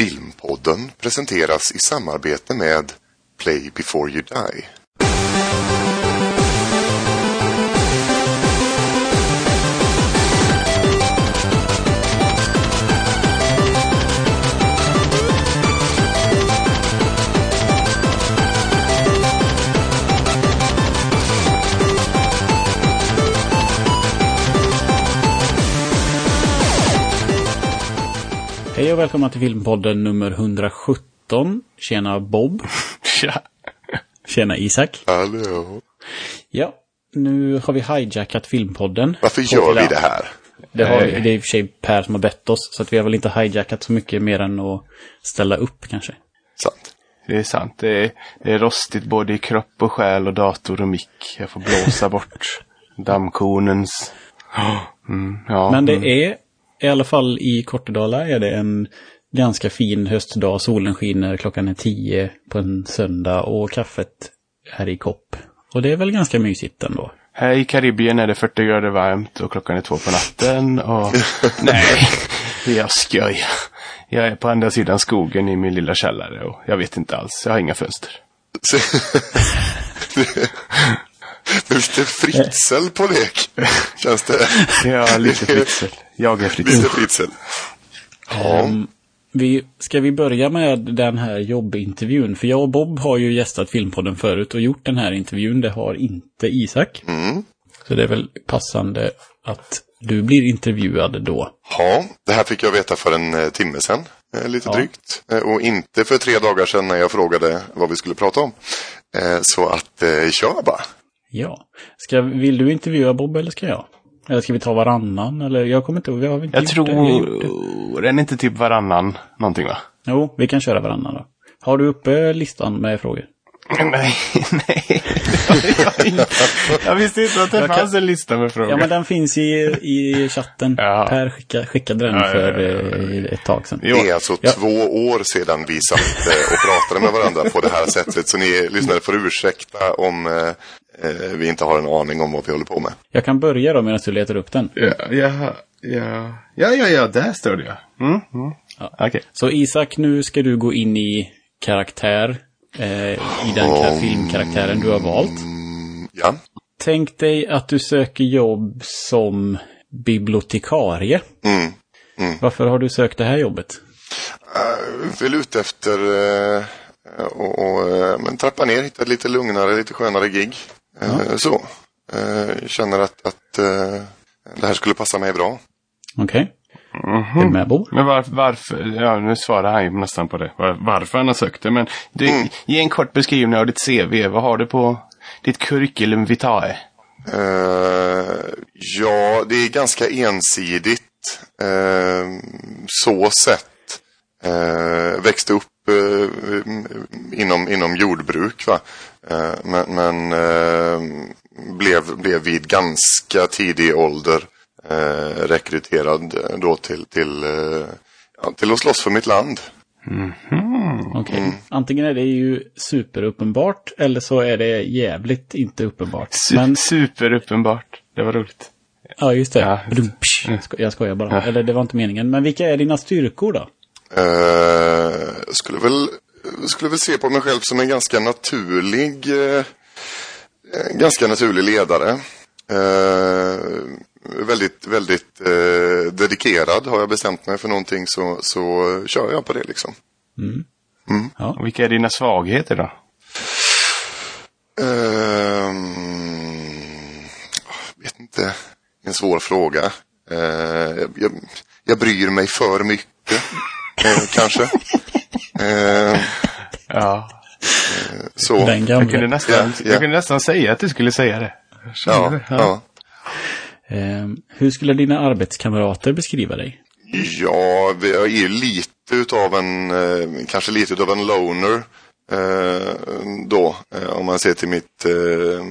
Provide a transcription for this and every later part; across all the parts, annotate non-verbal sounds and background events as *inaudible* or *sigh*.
Filmpodden presenteras i samarbete med Play before you die. Hej och välkomna till Filmpodden nummer 117. Tjena Bob. Tja. Tjena Isak. Hallå. Ja, nu har vi hijackat Filmpodden. Varför gör vi det här? Det, har, det är i och för sig Per som har bett oss, så att vi har väl inte hijackat så mycket mer än att ställa upp kanske. Sant. Det är sant. Det är, det är rostigt både i kropp och själ och dator och mick. Jag får blåsa bort *laughs* dammkornens... Mm, ja, Men det mm. är, i alla fall i Kortedala, är det en ganska fin höstdag. Solen skiner, klockan är tio på en söndag och kaffet är i kopp. Och det är väl ganska mysigt ändå. Här i Karibien är det 40 grader varmt och klockan är två på natten och... *laughs* Nej, jag skojar. Jag är på andra sidan skogen i min lilla källare och jag vet inte alls. Jag har inga fönster. *laughs* Är lite Fritzl på lek. Känns det? Ja, lite Fritzl. Jag är Fritzl. Lite Fritzl. Ja. Um, vi, ska vi börja med den här jobbintervjun? För jag och Bob har ju gästat Filmpodden förut och gjort den här intervjun. Det har inte Isak. Mm. Så det är väl passande att du blir intervjuad då. ja, det här fick jag veta för en eh, timme sedan. eh, Lite Ja. drygt. Eh, Och inte för tre dagar sedan när jag frågade vad vi skulle prata om. Så att, kör bara. Ja. Ska, vill du intervjua Bob eller ska jag? Eller ska vi ta varannan? Eller jag kommer inte ihåg. Vi har inte Jag det. Tror... Den är inte typ varannan någonting va? Jo, vi kan köra varannan då. Har du uppe listan med frågor? *laughs* Nej, nej. jag visste inte att det Jag kan- fanns en lista med frågor. Ja, men den finns i, i chatten. Ja. Per skicka, skickade den Ja, ja, för ja, eh, ett tag sedan. Det är alltså Ja. två år sedan vi satt eh, och pratade med varandra på det här sättet. Så ni lyssnare får ursäkta om eh, eh, vi inte har en aning om vad vi håller på med. Jag kan börja då medan du letar upp den. Ja, ja, ja, ja, ja, ja, där står det ja. Mm, mm. Ja. Okej. Så Isak, nu ska du gå in i karaktär. Eh, I den ka- filmkaraktären du har valt. Ja, Tänk dig att du söker jobb som bibliotekarie. mm. Varför har du sökt det här jobbet? uh, vill ut efter eh, och, och eh, men trappa ner, hitta lite lugnare, lite skönare gig. Eh, Så. Eh, känner att, att eh, det här skulle passa mig bra. Okej. Är du med Bo? Men var, varför, ja nu svarar han ju nästan på det, var, varför han har sökt det. Men du, ge en kort beskrivning av ditt CV. Vad har du på ditt curriculum vitae? Eh, ja, det är ganska ensidigt. Eh, så sett. Eh, växte upp inom, inom jordbruk. Va? Eh, men men eh, blev, blev vid ganska tidig ålder eh, rekryterad då till, till, eh, ja, till att slåss för mitt land. Okej. Mm. Antingen är det ju superuppenbart eller så är det jävligt inte uppenbart. Su Men, Superuppenbart. Det var roligt. ja just det. Ja. Sko- Jag skojar bara. Eller det var inte meningen. Men vilka är dina styrkor då? Eh, skulle väl skulle väl se på mig själv som en ganska naturlig eh, ganska naturlig ledare. Eh, väldigt, väldigt eh, dedikerad. Har jag bestämt mig för någonting så, så kör jag på det liksom. Och vilka är dina svagheter då? Ehm, vet inte. En svår fråga. Jag, jag, jag bryr mig för mycket. Eh, kanske. Eh, Ja, så. Den jag kunde, nästan, Ja, ja. jag kunde nästan säga att du skulle säga det. Ja, det. ja. Eh, hur skulle dina arbetskamrater beskriva dig? Ja, jag är ju lite utav en, eh, kanske lite utav en loner. Eh, då, eh, om man ser till mitt eh,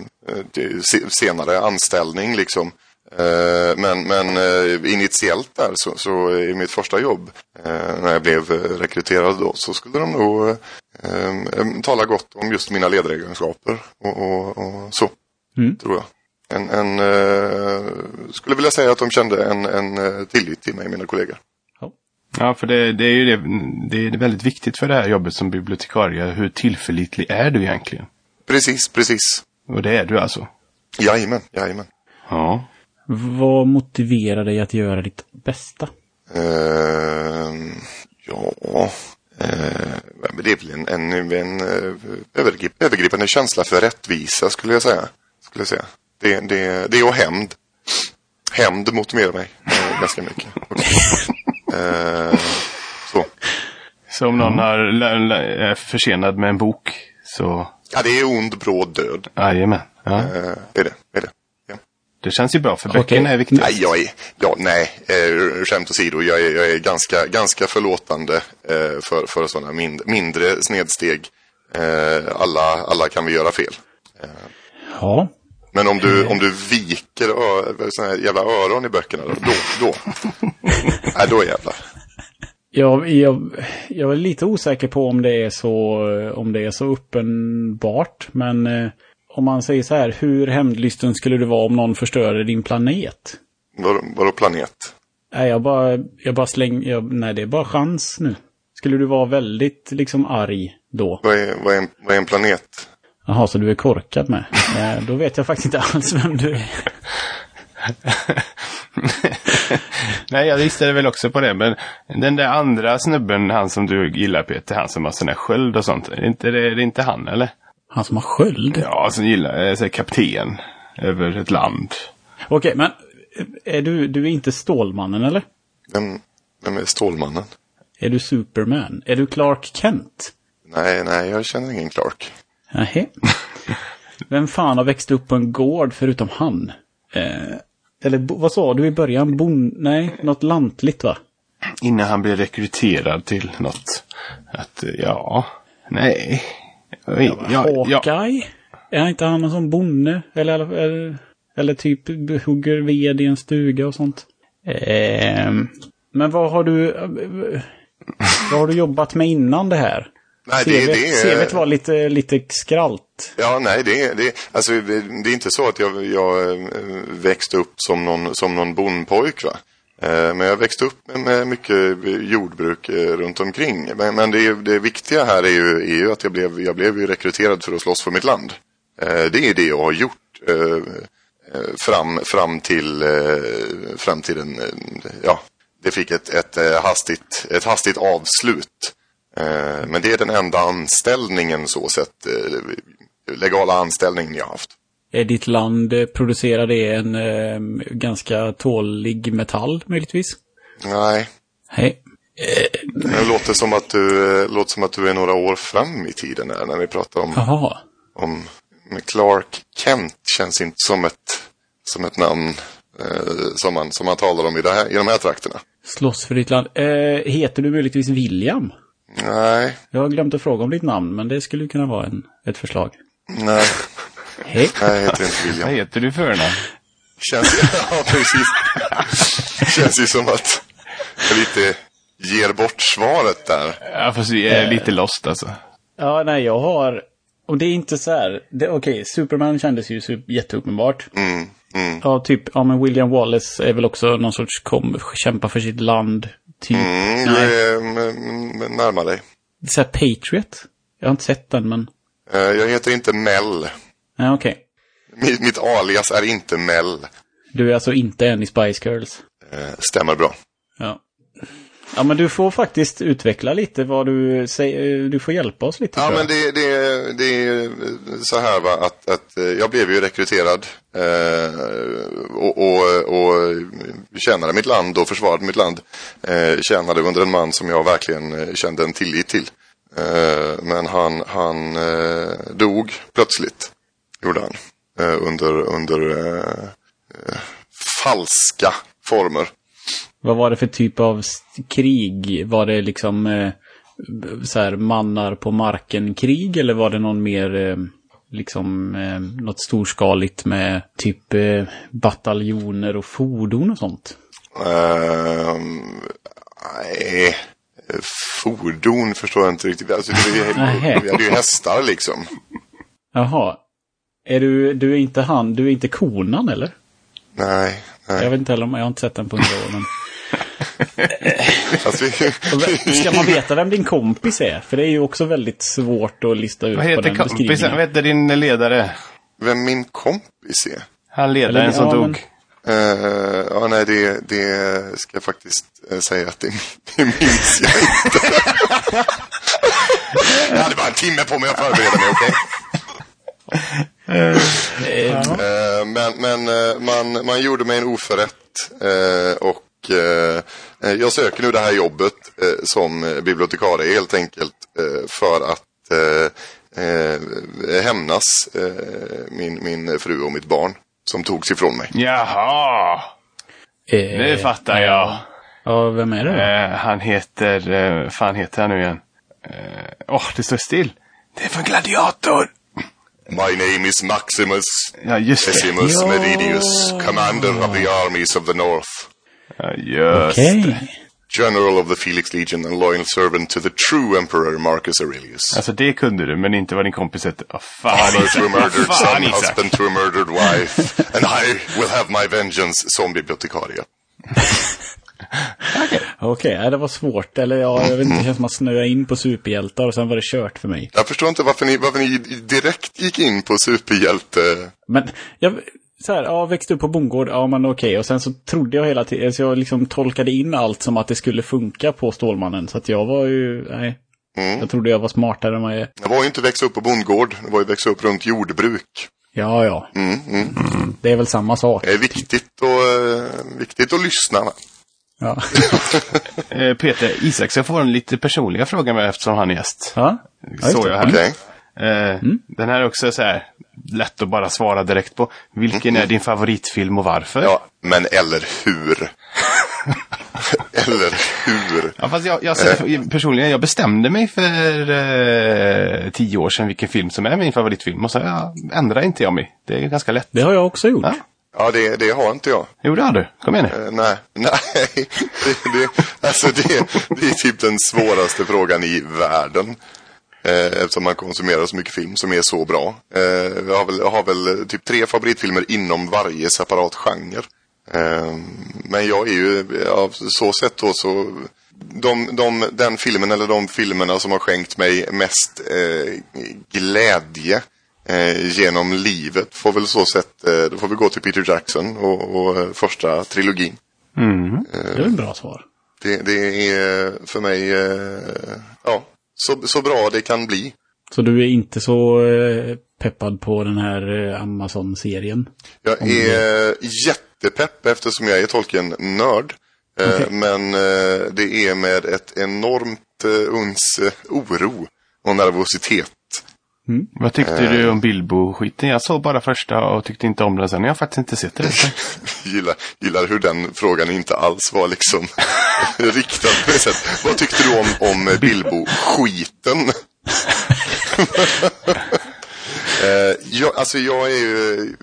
till senare anställning liksom. Eh, men men eh, initiellt där så, så i mitt första jobb eh, när jag blev rekryterad då så skulle de nog tala gott om just mina ledaregenskaper och, och, och så. Mm. Tror jag. En, en, skulle vilja säga att de kände en, en tillit till mig, mina kollegor. Ja. Ja, för det, det är ju det, det är väldigt viktigt för det här jobbet som bibliotekarie. Hur tillförlitlig är du egentligen? Precis, precis. Och det är du alltså? Jajamän, jajamän. Ja. Vad motiverar dig att göra ditt bästa? Ehm, ja, eh, men det är väl en, en, en eh, övergrip, övergripande känsla för rättvisa skulle jag säga. Skulle jag säga. Det, det, det och hämnd. Hämnd motiverar mig eh, ganska mycket. *laughs* Eh, så. Så om någon lä- är försenad med en bok så, Ja, det är ond, bråd död. jajamän. Ja. Eh, det är det. det, är det. Det känns ju bra för Okej. böckerna är viktigt. Nej, jag är, ja, nej, eh, skämt åsido, jag är, jag är ganska, ganska förlåtande eh, för, för sådana mind, mindre snedsteg. Eh, alla, alla kan vi göra fel. Ja. Men om du, om du viker ö, såna här jävla öron i böckerna, då, då, då, *laughs* nej, då jävlar. Jag, jag, jag är lite osäker på om det är så, om det är så uppenbart. Men eh, om man säger så här, hur hämndlysten skulle du vara om någon förstörde din planet? Vadå, vadå planet? Nej, jag bara, jag bara slänger, jag, nej det är bara chans nu. Skulle du vara väldigt liksom arg då? Vad är, vad är, en, vad är en planet? Jaha, så du är korkad med? *laughs* Eh, då vet jag faktiskt inte alls vem du är. *laughs* Nej, jag visste väl också på det. Men den där andra snubben, han som du gillar Peter, han som har sån där sköld och sånt. Är det inte, det är inte han eller? Han som har sköld? Ja, som gillar, eh, så här, kapten över ett land. Okej, men eh, är du, du är inte Stålmannen eller? Vem, vem är Stålmannen? Är du Superman? Är du Clark Kent? Nej, nej, jag känner ingen Clark. Nähä. *laughs* Vem fan har växt upp på en gård förutom han? Eh, eller vad sa du i början? Bon... Nej, något lantligt va? Innan han blev rekryterad till något. Att, eh, ja, nej. Ja, ja, ja. Hawkeye? Är inte han en sån bonde? Eller, eller, eller typ hugger ved i en stuga och sånt? Eh, men vad har du... Vad har du jobbat med innan det här? Nej, det, CVt, det är... CVt var lite, lite skralt. Ja, nej, det är, det, alltså, det, det är inte så att jag, jag eh, växte upp som någon, som någon bondpojk. Va? Eh, men jag växte upp med- mycket jordbruk eh, runt omkring. Men, men det, det viktiga här är ju, är ju att jag blev, jag blev ju rekryterad för att slåss för mitt land. Eh, det är det jag har gjort fram, fram till, framtiden. ja, det fick ett, ett, hastigt, ett hastigt avslut. Men det är den enda anställningen så sett, legala anställningen jag har haft. Är ditt land, eh, producerar det en eh, ganska tålig metall möjligtvis? Nej, Hej. det låter som att du, eh, låter som att du är några år fram i tiden där när vi pratar om, Jaha. om Clark Kent känns inte som ett, som ett namn eh, som, man, som man talar om i, det här, i de här trakterna. Slåss för ditt land. Eh, heter du möjligtvis William? Nej, Jag har glömt att fråga om ditt namn, men det skulle kunna vara en, ett förslag. nej, Hej. nej, jag heter inte Vad William. heter du för namn? Känns, *laughs* ja, precis. Känns ju som att jag lite ger bort svaret där. Ja, fast vi är lite lost alltså. Ja, nej, jag har... Och det är inte så här... Okej, Superman kändes ju super, jätteuppenbart. Mm, mm. Ja, typ, ja men William Wallace är väl också någon sorts kom, kämpa för sitt land. Typ. Mm, Nej, är mm, närmare dig. så här Patriot. Jag har inte sett den, men... Eh, Jag heter inte Mel. Nej, okej. Mitt, mitt alias är inte Mel. Du är alltså inte en i Spice Girls. Eh, Stämmer bra. Ja. Ja, men du får faktiskt utveckla lite vad du säger. Du får hjälpa oss lite. Ja, men det, det, det är så här va, att, att eh, jag blev ju rekryterad eh, och, och, och tjänade mitt land och försvarade mitt land. Eh, tjänade under en man som jag verkligen eh, kände en tillit till. Eh, men han, han eh, dog plötsligt, gjorde han. Eh, under under eh, eh, falska former. Vad var det för typ av krig? Var det liksom eh, så här mannar på marken-krig? Eller var det någon mer eh, liksom eh, något storskaligt med typ eh, bataljoner och fordon och sånt? Ehm, nej, fordon förstår jag inte riktigt. Alltså, vi, Nähä. vi hade ju hästar liksom. Jaha. Är du, du är inte han, du är inte konan eller? Nej, Jag nej. vet inte heller om, jag har inte sett den på hundra år men... *laughs* Vi, Ska man veta vem din kompis är? För det är ju också väldigt svårt att lista ut Vad på heter den kompisen? beskrivningen. Vad heter din ledare? vem min kompis är? Han ledaren Eller- som ja, dog. men- Eh, ja, nej, det, det ska jag faktiskt eh, säga att det, det minns jag inte. *laughs* jag hade bara en timme på mig att förbereda mig, okej? Eh, men men eh, man, man gjorde mig en oförrätt eh, och eh, eh, jag söker nu det här jobbet eh, som eh, bibliotekarie helt enkelt eh, för att eh, eh, hämnas eh, min, min fru och mitt barn som togs ifrån mig. Jaha, Eh, nu fattar jag. Ja, vem är det då? Eh, han heter, eh, fan heter han nu igen? Eh, Åh, oh, det står still. Det är från Gladiator. My name is Maximus ah, Ja, just. Decimus Ja. Meridius, commander of the armies of the north, ah, Ja, just Okej. det. general of the Felix Legion and loyal servant to the true emperor Marcus Aurelius. Alltså det kunde du, men inte vad din kompis hette. Åh, fan Father to a *laughs* murdered Fan son, husband to a murdered wife, and I will have my vengeance som bibliotekarie. *laughs* Okej, ja, det var svårt. Eller ja, jag vet inte, det känns som att snöa in på superhjältar och sen var det kört för mig. Jag förstår inte varför ni, varför ni direkt gick in på superhjälte. Men jag, så här, ja, växte upp på bondgård, ja men okej. Och sen så trodde jag hela tiden, så jag liksom tolkade in allt som att det skulle funka på Stålmannen. Så att jag var ju, nej. Mm. Jag trodde jag var smartare än vad jag är. Det var ju inte växa upp på bondgård, det var ju växa upp runt jordbruk. Ja, ja. Mm, mm. Det är väl samma sak. Det är viktigt, och, eh, viktigt att lyssna. va? Ja. *laughs* Eh, Peter, Isak ska få en lite personliga fråga med eftersom han är gäst. ja. Såg jag här. Okej. Eh, Den här är också så här lätt att bara svara direkt på. Vilken är din favoritfilm och varför? Ja, men eller hur? *laughs* eller hur? Ja, fast jag, jag, personligen, jag bestämde mig för eh, tio år sedan vilken film som är min favoritfilm. Och så ja, ändrar inte jag mig. Det är ganska lätt. Det har jag också gjort. Ja. Ja, det, det har inte jag. Jo, det har du. Kom igen nu. Eh, nej, *laughs* nej. Det, det, alltså det, det är typ den svåraste frågan i världen. Eh, eftersom man konsumerar så mycket film som är så bra. Eh, jag, har väl, jag har väl typ tre favoritfilmer inom varje separat genre. Eh, men jag är ju av så sätt då så de, de, den filmen eller de filmerna som har skänkt mig mest eh, glädje eh, genom livet får väl så sätt, eh, då får vi gå till Peter Jackson och, och eh, första trilogin. Mm. Det är ett bra svar. Det, det är för mig, ja, så, så bra det kan bli. Så du är inte så peppad på den här Amazon-serien? Jag är jättepepp eftersom jag är Tolkien-nörd. Okej. Men det är med ett enormt uns oro och nervositet. Vad tyckte du om Bilbo-skiten? Jag såg bara första och tyckte inte om den sen. Jag har faktiskt inte sett det. *laughs* gillar, gillar hur den frågan inte alls var liksom *laughs* riktad på det sättet. Vad tyckte du om, om Bilbo-skiten? *laughs* eh, jag, alltså jag är ju...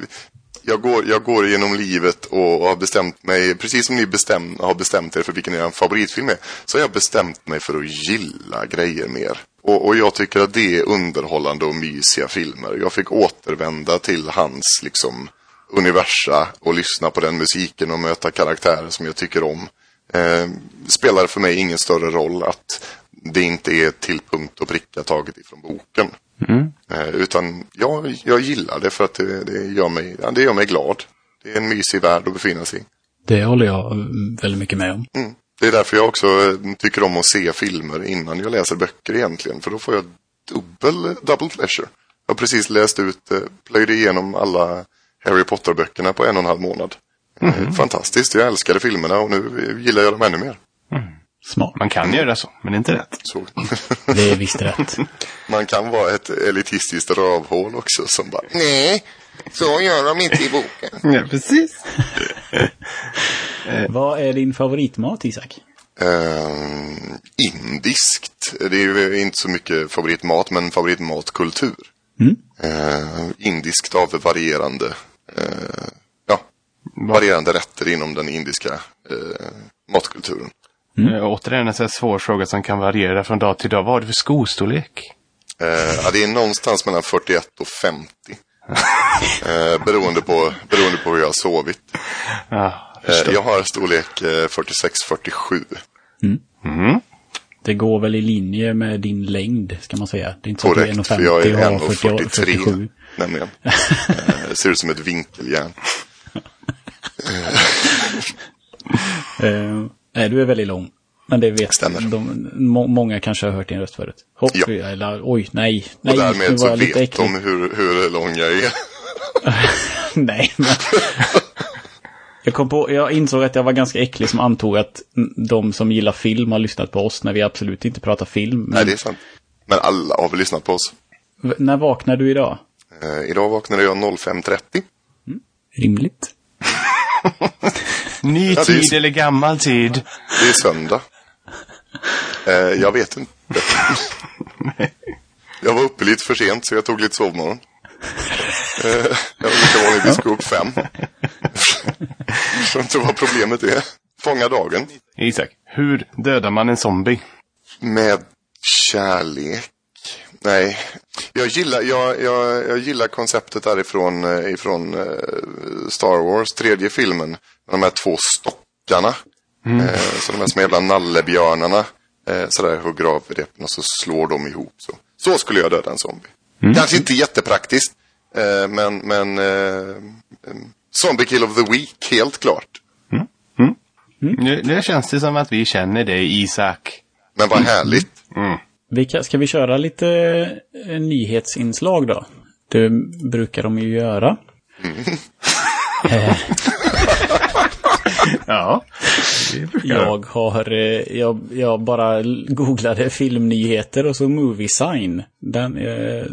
Jag går, jag går genom livet och har bestämt mig, precis som ni bestäm, har bestämt er för vilken er favoritfilm är, så har jag bestämt mig för att gilla grejer mer. Och, och jag tycker att det är underhållande och mysiga filmer. Jag fick återvända till hans liksom universa och lyssna på den musiken och möta karaktärer som jag tycker om. Eh, spelar för mig ingen större roll att det inte är till punkt och pricka taget ifrån boken. Eh, utan jag, jag gillar det för att det, det, gör mig, ja, det gör mig glad. Det är en mysig värld att befinna sig i. Det håller jag mm, väldigt mycket med om. Mm. Det är därför jag också eh, tycker om att se filmer innan jag läser böcker egentligen. För då får jag dubbel, double pleasure. Jag har precis läst ut, eh, plöjde igenom alla Harry Potter-böckerna på en och en halv månad. Eh, Fantastiskt, jag älskade filmerna och nu eh, gillar jag dem ännu mer. Smart. Man kan göra så, men det är inte rätt. Så. Det är visst rätt. *laughs* Man kan vara ett elitistiskt rövhål också som bara Nej, så gör de inte i boken. *laughs* Ja, precis. *laughs* Vad är din favoritmat, Isak? Eh, indiskt. Det är ju inte så mycket favoritmat, men favoritmatkultur. Mm. Eh, indiskt av varierande, eh, ja, varierande rätter inom den indiska matkulturen. Mm. Återigen en sån här svår fråga som kan variera från dag till dag. Vad har du för skostorlek? Eh, ja, det är någonstans mellan 41 och 50. *laughs* eh, beroende, på, beroende på hur jag har sovit. Ja, Eh, jag har storlek eh, 46-47. Mm. Det går väl i linje med din längd, ska man säga. Det är inte så Korrekt, att du är för jag 1,50 är och har 40 1,43 47. nämligen. *laughs* Eh, ser ut som ett vinkeljärn. *laughs* Nej, du är väldigt lång. Men det vet Stämmer. de, må, Många kanske har hört din röst förut. Hopp, Ja. eller oj, nej. Och Nej, nu därmed var så vet äcklig. de hur, hur lång jag är. *laughs* nej, men... *laughs* Jag, kom på, jag insåg att jag var ganska äcklig som antog att de som gillar film har lyssnat på oss när vi absolut inte pratar film. Men Nej, det är sant. Men alla har väl lyssnat på oss. v- När vaknar du idag? Eh, idag vaknade jag 05.30. Rimligt. *laughs* Ny Ja, det är- tid eller gammal tid? Det är söndag. Eh, jag vet inte. *laughs* jag var uppe lite för sent så jag tog lite sovmorgon. Eh, jag brukar vanligtvis gå upp fem. Jag förstår inte vad problemet är. Fånga dagen. Isak, hur dödar man en zombie? Med kärlek. Nej, jag gillar, jag, jag, jag gillar konceptet därifrån eh, ifrån eh, Star Wars, tredje filmen. Med de här två stockarna. Eh, så de här små jävla nallebjörnarna. Eh, sådär hugger av repen och så slår de ihop. Så, så skulle jag döda en zombie. Kanske inte jättepraktiskt. Eh, men men eh, em, Zombie Kill of the Week, helt klart. Nu, nu känns det som att vi känner dig, Isak. Men vad härligt. Vi kan, ska vi köra lite eh, nyhetsinslag då? Det brukar de ju göra. *laughs* *laughs* Ja. Jag har, eh, jag, jag bara googlade filmnyheter och så Movie Sign. Den eh,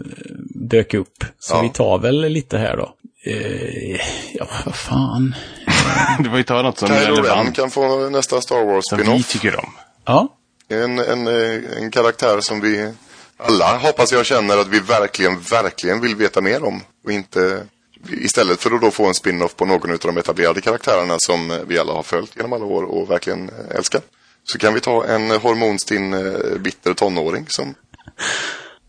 dök upp. Så Ja. vi tar väl lite här då. Eh, ja, vad fan. *laughs* Du får ju ta något som är Kylo Ren relevant. kan få nästa Star Wars Som vi tycker om. Ja, En, en, eh, en karaktär som vi alla hoppas jag känner att vi verkligen, verkligen vill veta mer om. Och inte istället för att då få en spin-off på någon av de etablerade karaktärerna som vi alla har följt genom alla år och verkligen älskar. Så kan vi ta en hormonstinn eh, bitter tonåring som...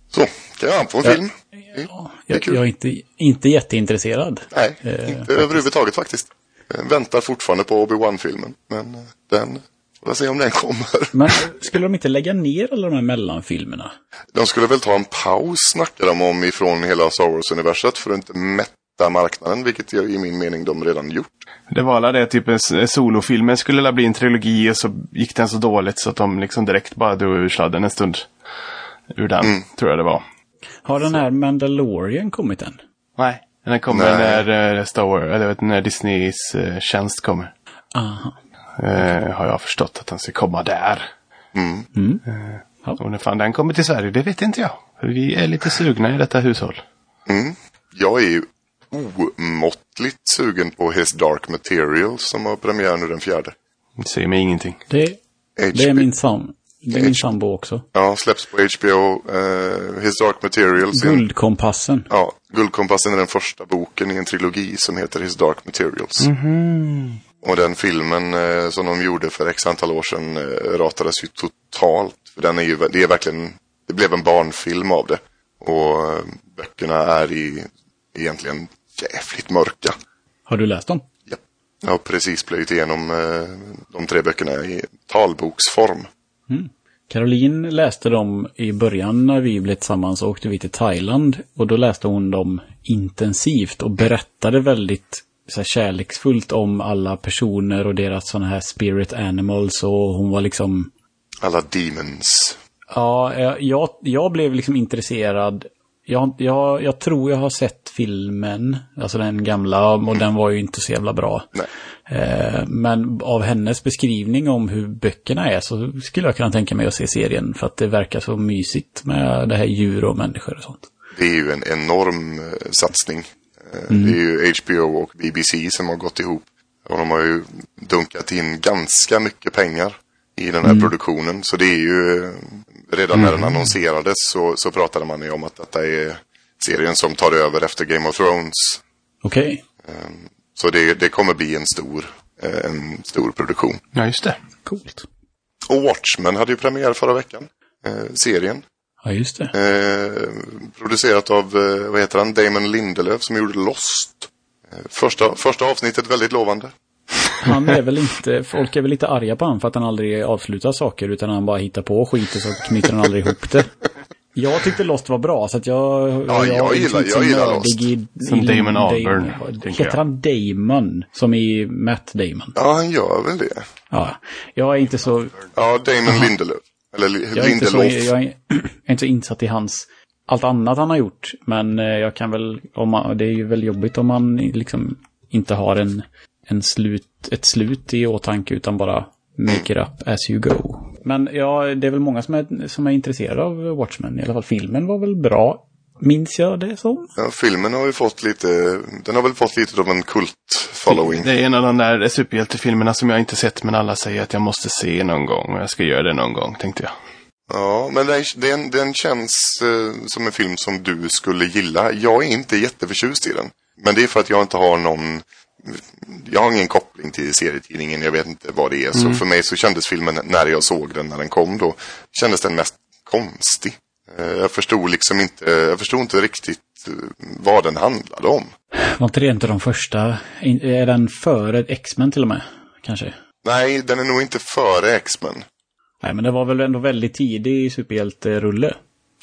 Så, kan jag få en film? Är jag, jag är inte, inte jätteintresserad. Nej, Eh, inte överhuvudtaget faktiskt. Jag väntar fortfarande på Obi-Wan-filmen. Men eh, den, får se om den kommer. Men skulle de inte lägga ner alla de här mellanfilmerna? De skulle väl ta en paus, snackar de om, ifrån hela Star Wars-universet för att inte mätta marknaden, vilket jag, i min mening de redan gjort. Det var alla det, typ en s- solofilmen skulle bli en trilogi och så gick den så dåligt så att de liksom direkt bara drog ur sladden en stund. Ur den, tror jag det var. Har den här Mandalorian kommit än? Nej. Den kommer Nej. när uh, Star Wars, eller vet när Disneys eh, tjänst kommer. Aha. Eh, har jag förstått att den ska komma där. Mm. Ja. Och när fan den kommer till Sverige, det vet inte jag. För vi är lite sugna i detta hushåll. Mm. Jag är ju omåttligt sugen på His Dark Materials som har premiär nu den fjärde. Det säger mig ingenting. Det, det är min sam. Det är min sambo också. Ja, släpps på HBO. eh, His Dark Materials. en- Guldkompassen. Ja, Guldkompassen är den första boken i en trilogi som heter His Dark Materials. Och den filmen eh, som de gjorde för x antal år sedan eh, ratades ju totalt. För den är ju, det är verkligen, det blev en barnfilm av det. Och böckerna är i, egentligen jävligt mörka. Har du läst dem? Ja. Jag har precis plöjt igenom eh, de tre böckerna i talboksform. Caroline läste dem i början när vi blev tillsammans och åkte vi till Thailand. Och då läste hon dem intensivt och berättade väldigt så här, kärleksfullt om alla personer och deras sådana här spirit animals. Och hon var liksom... Alla demons. Ja, jag- jag, jag blev liksom intresserad. Jag, jag, jag tror jag har sett filmen, alltså den gamla, och den var ju inte så jävla bra. Eh, Men av hennes beskrivning om hur böckerna är så skulle jag kunna tänka mig att se serien för att det verkar så mysigt med det här djur och människor och sånt. Det är ju en enorm eh, satsning. Eh, Det är ju HBO och BBC som har gått ihop. Och de har ju dunkat in ganska mycket pengar i den här produktionen. Så det är ju, eh, redan när den annonserades så, så pratade man ju om att detta är serien som tar över efter Game of Thrones. Okej, Så det, det kommer bli en stor, eh, en stor produktion. Ja, just det. coolt. Och Watchmen hade ju premiär förra veckan. Eh, serien. Ja, just det. Eh, producerat av, eh, vad heter han, Damon Lindelöf som gjorde Lost. Eh, första, första avsnittet väldigt lovande. Han är väl inte, folk är väl lite arga på honom för att han aldrig avslutar saker utan han bara hittar på skit och så knyter han aldrig ihop det. Jag tyckte Lost var bra så att jag... Ja, jag gillar- inte så jag gillar Lost. I, Som i Damon Albarn, Heter jag. han Damon? Som i Matt Damon? Ja, han gör väl det. Ja. Jag är inte så... Ja, Damon Lindelöf. Eller Li- Jag är, inte så, Lindelof. jag är jag är inte så insatt i hans... Allt annat han har gjort. Men eh, jag kan väl... Om man, det är ju väl jobbigt om man liksom inte har en, en slut, ett slut i åtanke utan bara make it up as you go. Men ja, det är väl många som är, som är intresserade av Watchmen. I alla fall filmen var väl bra. Minns jag det som? Ja, filmen har ju fått lite, den har väl fått lite av en kult-following. Det är en av de där superhjältefilmerna som jag inte sett men alla säger att jag måste se någon gång och jag ska göra det någon gång tänkte jag. Ja, men den, den, den känns eh, som en film som du skulle gilla. Jag är inte jätteförtjust i den. Men det är för att jag inte har någon... Jag har ingen koppling till serietidningen. Jag vet inte vad det är. Så för mig så kändes filmen, när jag såg den när den kom då, kändes den mest konstig. Eh, jag förstod liksom inte, jag förstod inte riktigt eh, vad den handlade om. Var inte det inte de första? Är den före X-Men till och med? Kanske? Nej, den är nog inte före X-Men. Nej, men det var väl ändå väldigt tidig superhjälterulle.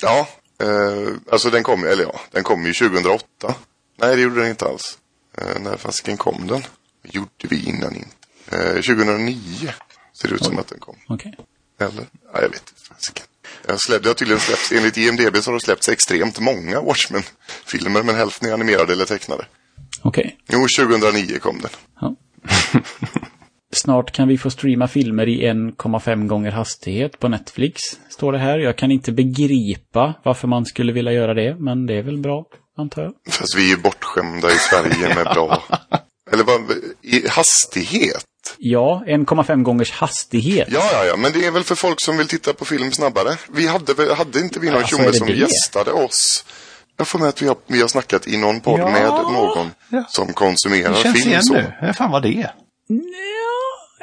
Ja, eh, alltså den kom, eller ja, den kom ju 2008. Nej, det gjorde den inte alls. Eh, när fasiken kom den? Gjorde vi innan inte? Eh, 2009 ser det ut som att den kom. Okej. Eller? Ja, jag vet inte. Fasiken. Jag släpp, det har tydligen släppts, enligt IMDB så har det släppts extremt många Watchmen-filmer, men hälften är animerade eller tecknade. Okej. Jo, 2009 kom den. Ja. *laughs* Snart kan vi få streama filmer i 1,5 gånger hastighet på Netflix, står det här. Jag kan inte begripa varför man skulle vilja göra det, men det är väl bra, antar jag. Fast vi är ju bortskämda i Sverige med bra... *laughs* Eller vad, i hastighet? Ja, 1,5 gångers hastighet. Ja, ja, ja, men det är väl för folk som vill titta på film snabbare. Vi hade, hade inte vi någon Alltså, tjomme det som det? gästade oss? Jag får med att vi har, vi har snackat i någon podd Ja, med någon ja. som konsumerar Det känns film igen så. nu. Vad fan var det?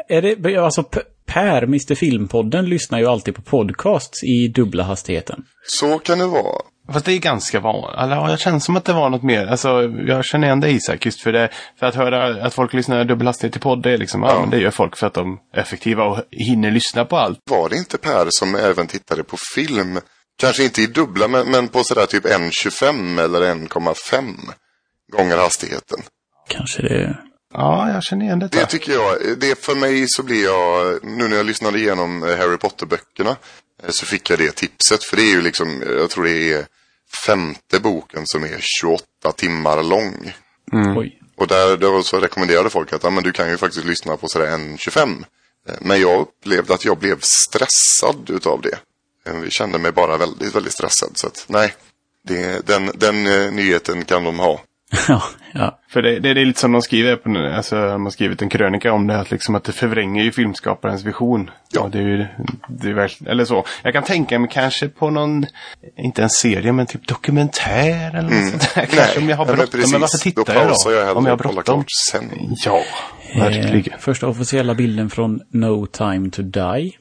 Är det, alltså Per, Mr Filmpodden, lyssnar ju alltid på podcasts i dubbla hastigheten. Så kan det vara. Fast det är ganska vanligt. Eller ja, jag känner som att det var något mer. Alltså, jag känner igen dig Isak. Just för det. För att höra att folk lyssnar dubbel hastighet i podd, det är liksom, ja. men det gör folk för att de är effektiva och hinner lyssna på allt. Var det inte Per som även tittade på film? Kanske inte i dubbla, men, men på sådär typ 1,25 eller 1,5 gånger hastigheten. Kanske det... Ja, jag känner igen detta. Det tycker jag, det för mig så blir jag, nu när jag lyssnade igenom eh, Harry Potter-böckerna, eh, så fick jag det tipset. För det är ju liksom, jag tror det är femte boken som är 28 timmar lång. Oj. Och där, där så rekommenderade folk att ja, men du kan ju faktiskt lyssna på sådär 1.25. Eh, Men jag upplevde att jag blev stressad utav det. Eh, Jag kände mig bara väldigt, väldigt stressad. Så att nej, det, den, den eh, nyheten kan de ha. *laughs* ja, ja. För det, det, det är lite som de skriver, på, alltså, de har skrivit en krönika om det, att, liksom, att det förvränger ju filmskaparens vision. Ja. Och det är ju, det är verkligen, eller så. Jag kan tänka mig kanske på någon, inte en serie, men typ dokumentär eller något sånt där. Kanske om jag har Mm. Nej, men bråttom. Men, varför tittar då jag då? jag om jag har bråttom. sen. Ja, verkligen. Eh, första officiella bilden från No time to die.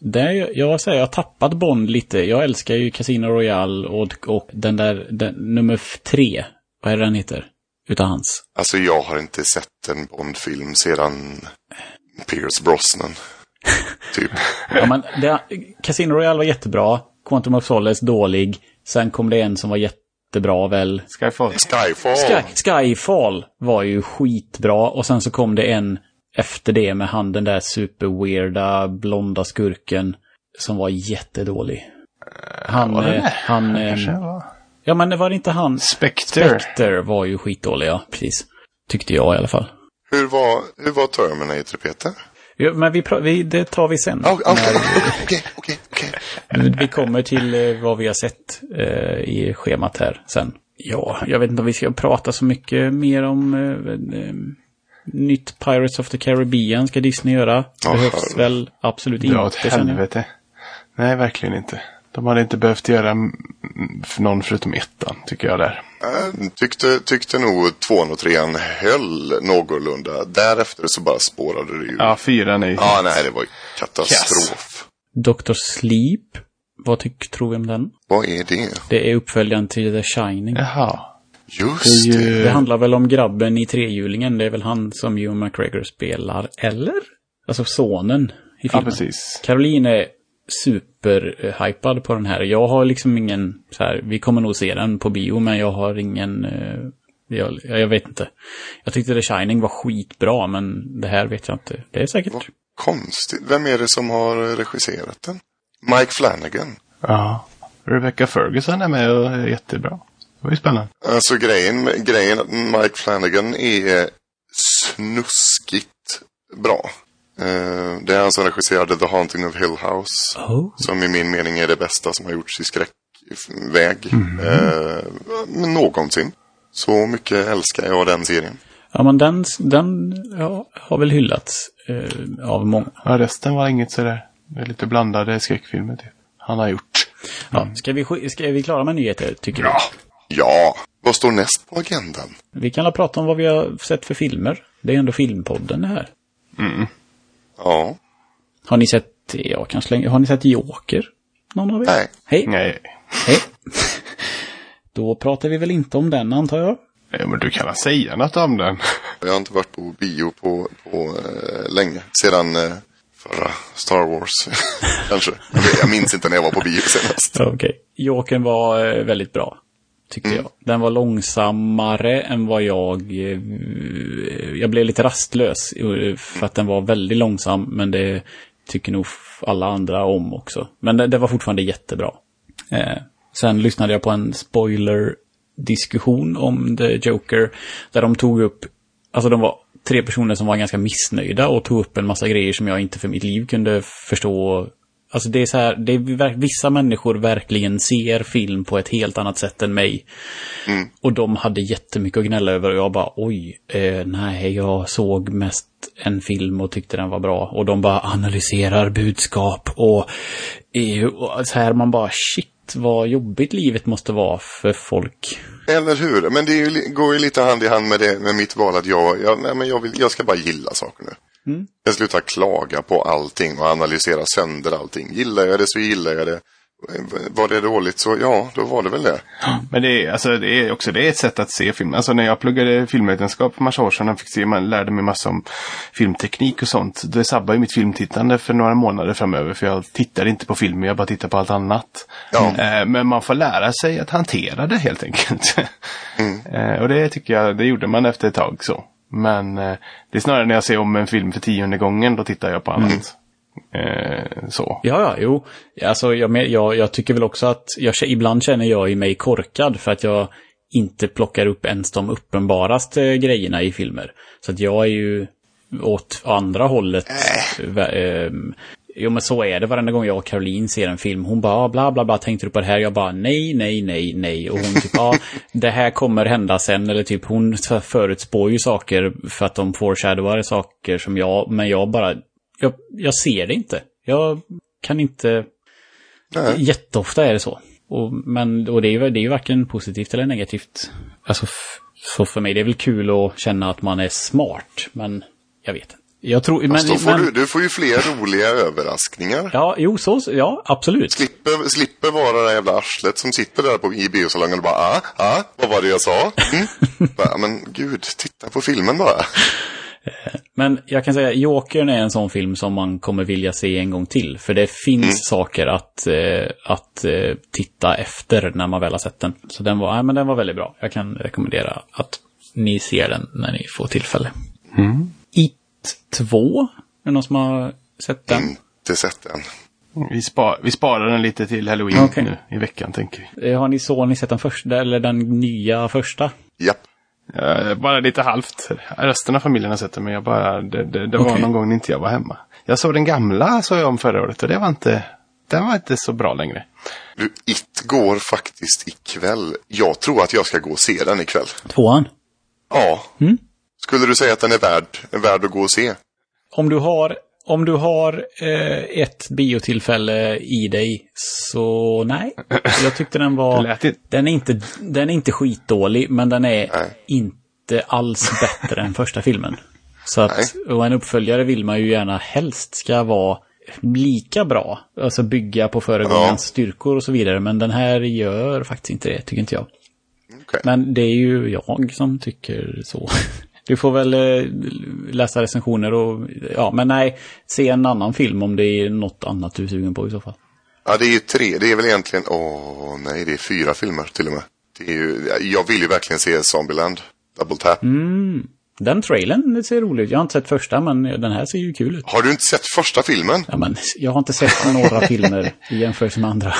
Där, jag säger, jag har tappat Bond lite. Jag älskar ju Casino Royale och, och den där, den, nummer tre. Vad är det den heter? Utav hans. Alltså jag har inte sett en Bondfilm sedan Pierce Brosnan. *laughs* typ. Ja, men det, Casino Royale var jättebra. Quantum of Solace dålig. Sen kom det en som var jättebra väl. Skyfall. Skyfall. Sky, Skyfall var ju skitbra. Och sen så kom det en efter det med han den där superweirda blonda skurken. Som var jättedålig. Han, Var det eh, det? han, eh, Kanske var. ja men det var inte han. Spectre. Spectre var ju skitdålig, ja. Precis. Tyckte jag i alla fall. Hur var, hur var Terminator, Peter? Ja, men vi, vi, det tar vi sen. Okej, okej, okej. Vi kommer till eh, vad vi har sett eh, i schemat här sen. Ja, jag vet inte om vi ska prata så mycket mer om eh, eh, nytt Pirates of the Caribbean ska Disney göra. Ja, Behövs väl absolut Ja, åt inte. känner jag. helvete. Nej, verkligen inte. De hade inte behövt göra för någon förutom ettan, tycker jag där. Jag tyckte, tyckte nog tvåan och trean höll någorlunda. Därefter så bara spårade det ju. Ja, fyran är ju... Ja, nej, det var ju katastrof. Dr. Sleep. Vad tyck, tror vi om den? Vad är det? Det är uppföljaren till The Shining. Jaha. Just Det ju- Det handlar väl om grabben i trehjulingen. Det är väl han som Hugh McGregor spelar. Eller? Alltså sonen i Ja, filmen. precis. Caroline är superhypad på den här. Jag har liksom ingen så här, vi kommer nog se den på bio, men jag har ingen, eh, jag, jag vet inte. Jag tyckte The Shining var skitbra, men det här vet jag inte. Det är säkert. Vad konstigt. Vem är det som har regisserat den? Mike Flanagan. Ja. Rebecca Ferguson är med och är jättebra. Det var ju spännande. Alltså grejen, grejen att Mike Flanagan är snuskigt bra. Eh, det är han som regisserade The Haunting of Hill House. Oh. Som i min mening är det bästa som har gjorts i skräckväg. Eh, men någonsin. Så mycket älskar jag den serien. Ja, men den, den ja, har väl hyllats eh, av många. Ja, resten var inget sådär. Det är lite blandade skräckfilmer typ. Han har gjort. Ja, ska, vi, sk- ska vi klara med nyheter, tycker Ja. Ja. Vad står näst på agendan? Vi kan prata om vad vi har sett för filmer. Det är ändå Filmpodden det här. Ja. Har ni sett, ja kanske länge, har ni sett Joker? Någon av er? Nej. Hej. Nej. Hej. *laughs* Då pratar vi väl inte om den antar jag. Ja, men du kan väl säga något om den? *laughs* Jag har inte varit på bio på, på eh, länge. Sedan eh, förra Star Wars. *laughs* Kanske. Jag, vet, jag minns inte när jag var på bio senast. Okej. Jokern var eh, väldigt bra. Tyckte jag. Den var långsammare än vad jag... Eh, jag blev lite rastlös. eh, För att den var väldigt långsam. Men det tycker nog alla andra om också. Men det, det var fortfarande jättebra. Eh, sen lyssnade jag på en spoiler-diskussion om The Joker. Där de tog upp... Alltså de var tre personer som var ganska missnöjda och tog upp en massa grejer som jag inte för mitt liv kunde förstå Alltså det är så här, det är, vissa människor verkligen ser film på ett helt annat sätt än mig. Och de hade jättemycket att gnälla över och jag bara oj, eh, nej, jag såg mest en film och tyckte den var bra. Och de bara analyserar budskap och, eh, och så här man bara shit vad jobbigt livet måste vara för folk. Eller hur? Men det ju, går ju lite hand i hand med, det, med mitt val att jag, jag, men jag, vill, jag ska bara gilla saker nu. Jag slutar klaga på allting och analysera sönder allting. Gillar jag det så gillar jag det. Var det dåligt så ja, då var det väl det. Men det är, alltså, det är också det är ett sätt att se film. Alltså när jag pluggade filmvetenskap för massa år sedan fick se, man lärde mig massa om filmteknik och sånt. Det sabbar ju mitt filmtittande för några månader framöver. För jag tittar inte på film, jag bara tittar på allt annat. Ja. Eh, Men man får lära sig att hantera det helt enkelt. *laughs* Eh, Och det tycker jag, det gjorde man efter ett tag så. Men eh, det är snarare när jag ser om en film för tionde gången, då tittar jag på annat. Eh, så. Ja, ja, jo. Alltså jag, jag, jag tycker väl också att jag, ibland känner jag i mig korkad för att jag inte plockar upp ens de uppenbaraste grejerna i filmer. Så att jag är ju åt andra hållet. Vä- ehm, Jo men så är det varenda gång jag och Caroline ser en film. Hon bara ah, bla bla bla, tänkte du på det här? Jag bara nej, nej, nej, nej. Och hon typ ja, det här kommer hända sen. Eller typ hon förutspår ju saker för att de foreshadowar saker som jag, men jag bara, jag, jag ser det inte. Jag kan inte, Nej. jätteofta är det så. Och, men, och det är ju det är ju varken positivt eller negativt. Alltså, så för mig det är väl kul att känna att man är smart, men jag vet inte. Jag tror, men, Fast då får men, du, du får ju fler roliga överraskningar. Ja, jo, så, ja, absolut. Slipper, slipper vara det jävla arslet som sitter där på, i biosalongen och bara ah, ah, vad var det jag sa? Mm. *laughs* bara, men gud, titta på filmen bara. Men jag kan säga, Jokern är en sån film som man kommer vilja se en gång till. För det finns saker att, eh, att eh, titta efter när man väl har sett den. Så den var, nej, men den var väldigt bra. Jag kan rekommendera att ni ser den när ni får tillfälle. It 2, är det någon som har sett den? Inte sett den. Vi, spar, vi sparar den lite till Halloween Okej. nu i veckan tänker vi. Eh, Har ni så, har ni sett den första, eller den nya första? Japp. Eh, bara lite halvt. Resten av familjen har sett den men jag bara, det, det, det var Okej. någon gång när inte jag var hemma. Jag såg den gamla såg jag om förra året och det var inte, den var inte så bra längre. Du, It går faktiskt ikväll. Jag tror att jag ska gå och se den ikväll. Tvåan? Ja. Skulle du säga att den är värd, är värd att gå och se? Om du har, om du har eh, ett biotillfälle i dig, så nej. *laughs* Jag tyckte den var... Den är inte, den är inte skitdålig, men den är Nej. inte alls bättre än första filmen. Så att, och en uppföljare vill man ju gärna helst ska vara lika bra. Alltså bygga på föregångarens Ja. styrkor och så vidare. Men den här gör faktiskt inte det, tycker inte jag. Okej. Men det är ju jag som tycker så. Du får väl eh, läsa recensioner och, ja men nej, se en annan film om det är något annat du är sugen på i så fall. Ja, det är ju tre. Det är väl egentligen, åh nej, det är fyra filmer till och med. Det är ju, jag vill ju verkligen se Zombieland. Double Tap. Mm. Den trailern det ser rolig ut. Jag har inte sett första men den här ser ju kul ut. Har du inte sett första filmen? Ja, men jag har inte sett några filmer i jämförelse med andra.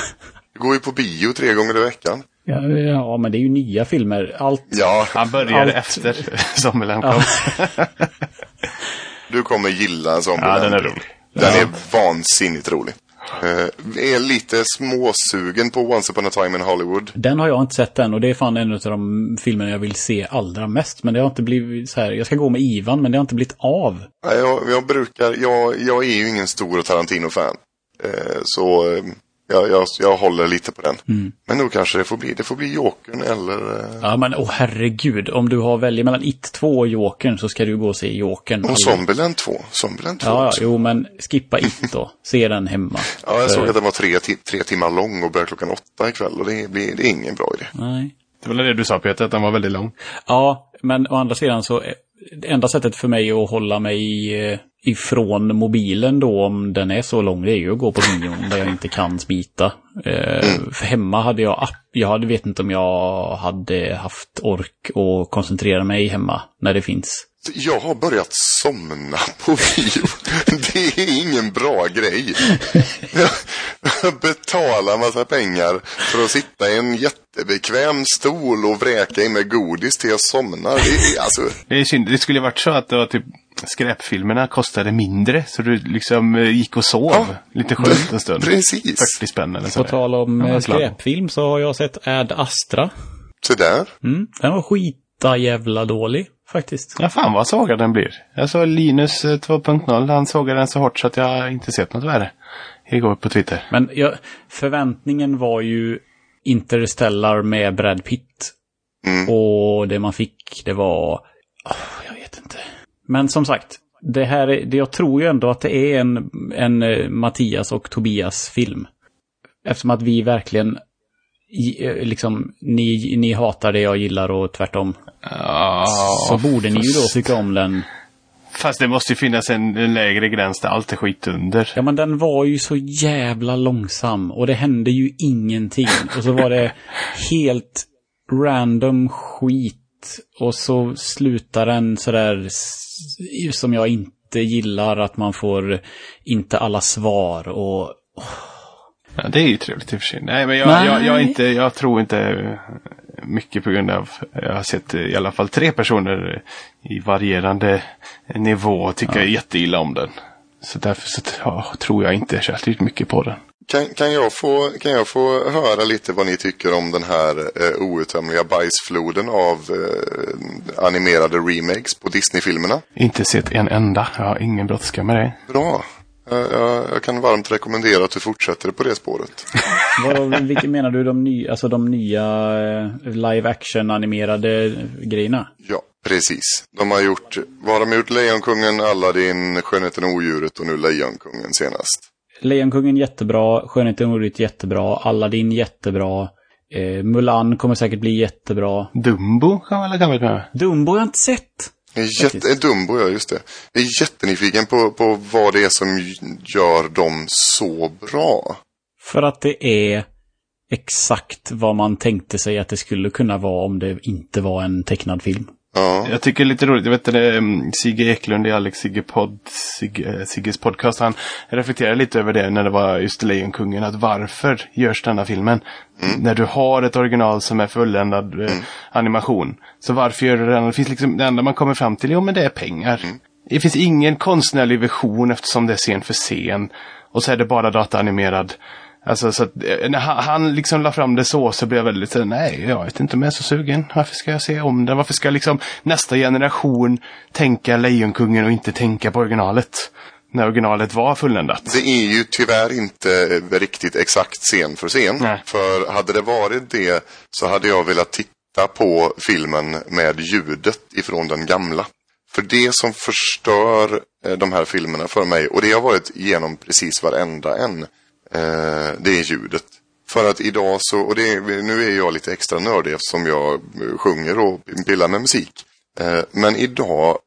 Du går ju på bio tre gånger i veckan. Ja, ja, men det är ju nya filmer. Allt. Ja, Han började Allt- efter *laughs* Zombieland kom. *laughs* du kommer gilla Zombieland. Ja, den är rolig. Den är vansinnigt rolig. Uh, är lite småsugen på Once upon a time in Hollywood. Den har jag inte sett än och det är fan en av de filmerna jag vill se allra mest. Men det har inte blivit så här. Jag ska gå med Ivan men det har inte blivit av. Nej, Jag, jag brukar, jag, jag är ju ingen stor Tarantino-fan. Eh, så eh, jag, jag, jag håller lite på den. Mm. Men nu kanske det får bli, det får bli Jokern eller... Eh, Ja men åh herregud. Om du har välja mellan It 2 och Jokern så ska du gå och se Jokern. och Zombieland 2. Zombieland 2 Ja, också. jo men skippa It då. Se den hemma. *laughs* Ja, jag För- såg att den var tre, tre timmar lång och börjar klockan åtta ikväll och det, blir, det är ingen bra idé. Nej. Det var det du sa Peter, att den var väldigt lång. Ja, men å andra sidan så eh, det enda sättet för mig att hålla mig eh, ifrån mobilen då om den är så lång det är ju att gå på bion där jag inte kan smita. Eh, För hemma hade jag app, jag hade, vet inte om jag hade haft ork och koncentrera mig hemma när det finns. Jag har börjat somna på bio. *laughs* Det är ingen bra grej. Jag betalar massa pengar för att sitta i en jättebekväm stol och vräka in med godis till jag somnar. Det är alltså... Det är synd. Det skulle varit så att det var typ skräpfilmerna kostade mindre. Så du liksom eh, gick och sov Ja. lite skönt en stund. Precis. 40 spänn eller På så. tal om Ja, eh, skräpfilm så har jag sett Ad Astra. Så där. Mm, den var skita jävla dålig faktiskt. Ja, fan vad sågad den blir. Jag såg Linus eh, 2.0, han sågade den så hårt så att jag inte sett något värre. Igår på Twitter. Men jag, förväntningen var ju Interstellar med Brad Pitt. Mm. Och det man fick, det var... åh, jag vet inte. Men som sagt, det här är, det, jag tror ju ändå att det är en, en eh, Mattias och Tobias film. Eftersom att vi verkligen, eh, liksom, ni, ni hatar det jag gillar och tvärtom. Ja, så borde ni ju då tycka om den. Fast det måste ju finnas en, en lägre gräns där allt är skit under. Ja men den var ju så jävla långsam och det hände ju ingenting. Och så var det *laughs* helt random skit. Och så slutar den sådär som jag inte gillar att man får inte alla svar och Ja, det är ju trevligt i och för sig. Nej, men jag, Nej. jag, jag, inte, jag tror inte mycket på grund av, jag har sett i alla fall tre personer i varierande nivå tycka jätteilla om den. Så därför så ja, tror jag inte särskilt mycket på den. Kan, kan, jag få, kan jag få höra lite vad ni tycker om den här eh, outtömliga bajsfloden av eh, animerade remakes på Disney-filmerna? Inte sett en enda. Jag har ingen brådska med det. Bra. Jag, jag, jag kan varmt rekommendera att du fortsätter på det spåret. *laughs* vad, vilken menar du de, ny, alltså de nya eh, live action animerade grejerna? Ja, precis. De har gjort, vad har de gjort? Lejonkungen, Aladdin, Skönheten och Odjuret och nu Lejonkungen senast. Lejonkungen jättebra, Skönheten och odjuret jättebra, Aladdin jättebra, eh, Mulan kommer säkert bli jättebra. Dumbo kan väl ha kommit med? Dumbo har jag inte sett. Jätte, Dumbo, ja just det. Jag är jättenyfiken på, på vad det är som gör dem så bra. För att det är exakt vad man tänkte sig att det skulle kunna vara om det inte var en tecknad film. Ja, Jag tycker det är lite roligt, jag vet det, um, Sigge Eklund i Alex Sigge podd, Sigge, Sigges podcast, han reflekterade lite över det när det var just Lejonkungen, att varför görs denna filmen? När du har ett original som är fulländad eh, animation. Så varför gör du den? Det finns liksom, det enda man kommer fram till, jo men det är pengar. Det finns ingen konstnärlig vision eftersom det är scen för scen. Och så är det bara dataanimerad. Alltså så att, eh, när han, han liksom la fram det så, så blev jag väldigt så, nej, jag vet inte om jag är så sugen. Varför ska jag se om den? Varför ska liksom nästa generation tänka Lejonkungen och inte tänka på originalet? När originalet var fulländat. det är ju tyvärr inte eh, riktigt exakt scen för scen. Nej. För hade det varit det så hade jag velat titta på filmen med ljudet ifrån den gamla. För det som förstör eh, de här filmerna för mig, och det har varit igenom precis varenda en, eh, Eh, det är ljudet. För att idag så, och det, nu är jag lite extra nördig eftersom jag eh, sjunger och pillar med musik. Eh, men idag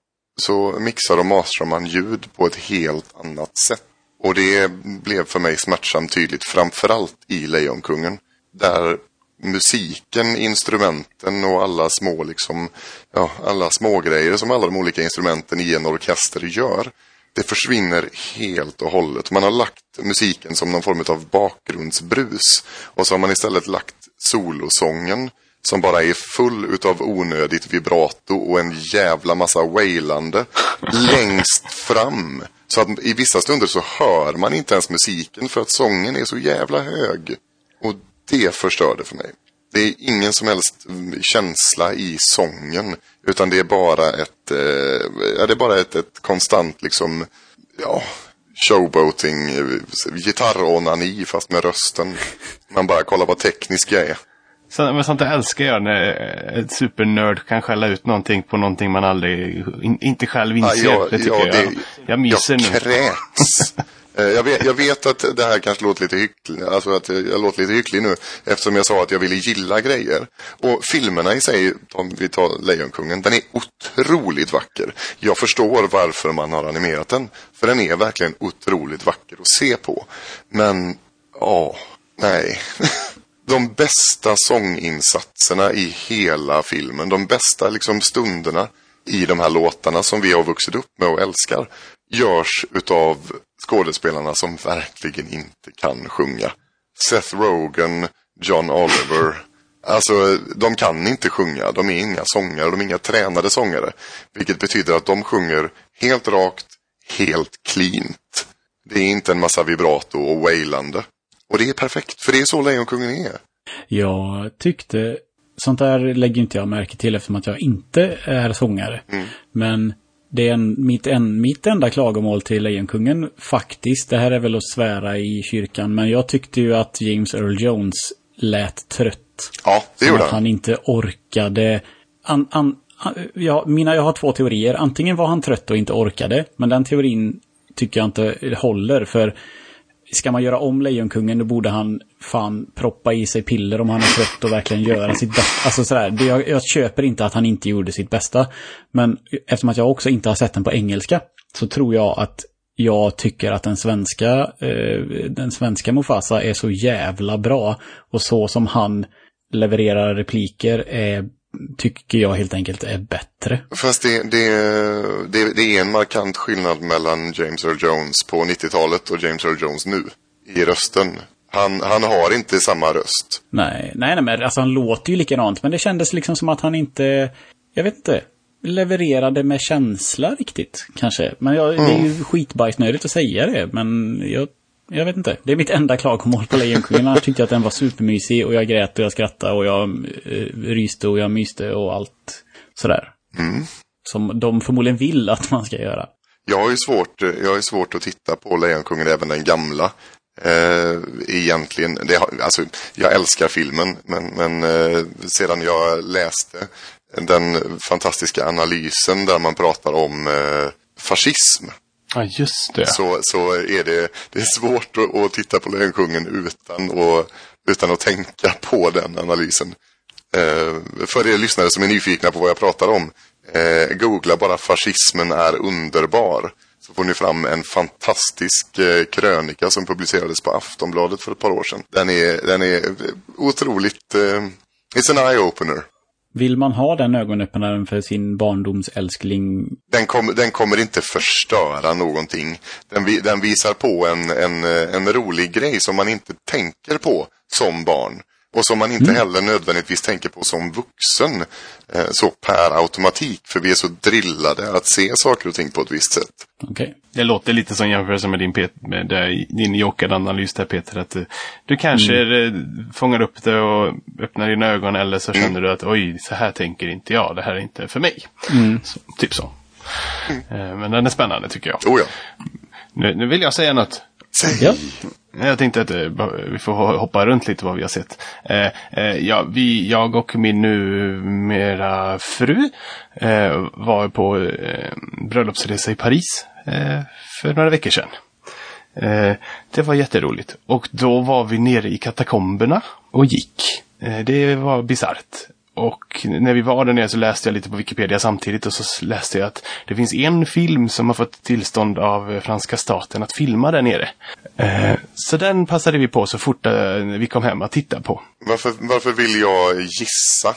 så mixar och masterar man ljud på ett helt annat sätt. Och det blev för mig smärtsamt tydligt, framförallt i Lejonkungen. Där musiken, instrumenten och alla små liksom, ja, alla små grejer som alla de olika instrumenten i en orkester gör. Det försvinner helt och hållet. Man har lagt musiken som någon form av bakgrundsbrus. Och så har man istället lagt solosången som bara är full utav onödigt vibrato och en jävla massa wailande längst fram. Så att i vissa stunder så hör man inte ens musiken för att sången är så jävla hög. Och det förstörde för mig. Det är ingen som helst känsla i sången. Utan det är bara ett, eh, ja, det är bara ett, ett konstant liksom, ja, showboating, gitarronani fast med rösten. Man bara kollar vad teknisk jag är. Så, men sånt älskar jag när en supernörd kan skälla ut någonting på någonting man aldrig, in, inte själv inser. Ja, jag, det tycker ja, jag. Det, jag myser jag nu. Kräks. *laughs* Eh, jag vet, jag vet, att det här kanske låter lite hyckligt, alltså att jag låter lite hycklig nu eftersom jag sa att jag ville gilla grejer. Och filmerna i sig, om vi tar Lejonkungen, den är otroligt vacker. Jag förstår varför man har animerat den, för den är verkligen otroligt vacker att se på. Men, ja, nej. *laughs* De bästa sånginsatserna i hela filmen, de bästa liksom stunderna i de här låtarna som vi har vuxit upp med och älskar görs utav skådespelarna som verkligen inte kan sjunga. Seth Rogen, John Oliver. Alltså, de kan inte sjunga. De är inga sångare, de är inga tränade sångare. Vilket betyder att de sjunger helt rakt, helt cleant. Det är inte en massa vibrato och wailande. Och det är perfekt, för det är så Lejonkungen är. Jag tyckte, sånt där lägger inte jag märke till eftersom att jag inte är sångare. Mm. Men det är en, mitt, en, mitt enda klagomål till Lejonkungen faktiskt. Det här är väl att svära i kyrkan. Men jag tyckte ju att James Earl Jones lät trött. Ja, det gjorde han. Att han inte orkade. An, an, ja, mina, jag har två teorier. Antingen var han trött och inte orkade. Men den teorin tycker jag inte håller. För ska man göra om Lejonkungen då borde han fan proppa i sig piller om han är trött och verkligen göra sitt bästa. Alltså sådär, det, jag, jag köper inte att han inte gjorde sitt bästa. Men eftersom att jag också inte har sett den på engelska så tror jag att jag tycker att den svenska, eh, den svenska Mufasa är så jävla bra. Och så som han levererar repliker är tycker jag helt enkelt är bättre. Fast det, det, det, det är en markant skillnad mellan James Earl Jones på 90-talet och James Earl Jones nu i rösten. Han, han har inte samma röst. Nej, nej, nej, men alltså han låter ju likadant, men det kändes liksom som att han inte, jag vet inte, levererade med känsla riktigt, kanske. Men jag, mm. det är ju skitbajsnödigt att säga det, men jag jag vet inte. Det är mitt enda klagomål på Lejonkungen. Annars tyckte jag att den var supermysig och jag grät och jag skrattade och jag eh, ryste och jag myste och allt sådär. Mm. Som de förmodligen vill att man ska göra. Jag har ju svårt, jag har svårt att titta på Lejonkungen, även den gamla. Eh, egentligen, det, alltså, jag älskar filmen, men, men eh, sedan jag läste den fantastiska analysen där man pratar om eh, fascism Ja, just det. Så, så är det, det är svårt att, att titta på Lejonkungen utan, utan att tänka på den analysen. Eh, för er lyssnare som är nyfikna på vad jag pratar om, eh, googla bara fascismen är underbar. Så får ni fram en fantastisk eh, krönika som publicerades på Aftonbladet för ett par år sedan. Den är, den är otroligt, eh, it's an eye-opener. Vill man ha den ögonöppnaren för sin barndomsälskling? Den, kom, den kommer inte förstöra någonting. Den, den visar på en, en, en rolig grej som man inte tänker på som barn. Och som man inte mm. heller nödvändigtvis tänker på som vuxen. Eh, så per automatik. För vi är så drillade att se saker och ting på ett visst sätt. Okay. Det låter lite som jämförelse med din, med din Joker-analys där Peter. Att du, du kanske mm. fångar upp det och öppnar dina ögon. Eller så känner mm. du att oj, så här tänker inte jag. Det här är inte för mig. Mm. Så, typ så. Eh, men den är spännande tycker jag. Oh ja. nu, nu vill jag säga något. Säg. Ja. Jag tänkte att eh, vi får hoppa runt lite vad vi har sett. Eh, eh, ja, vi, jag och min numera fru var på bröllopsresa i Paris för några veckor sedan. Det var jätteroligt. Och då var vi nere i katakomberna och gick. Det var bisarrt. Och när vi var där nere så läste jag lite på Wikipedia samtidigt och så läste jag att det finns en film som har fått tillstånd av eh, franska staten att filma där nere. Eh, så den passade vi på så fort eh, vi kom hem att titta på. Varför, varför vill jag gissa?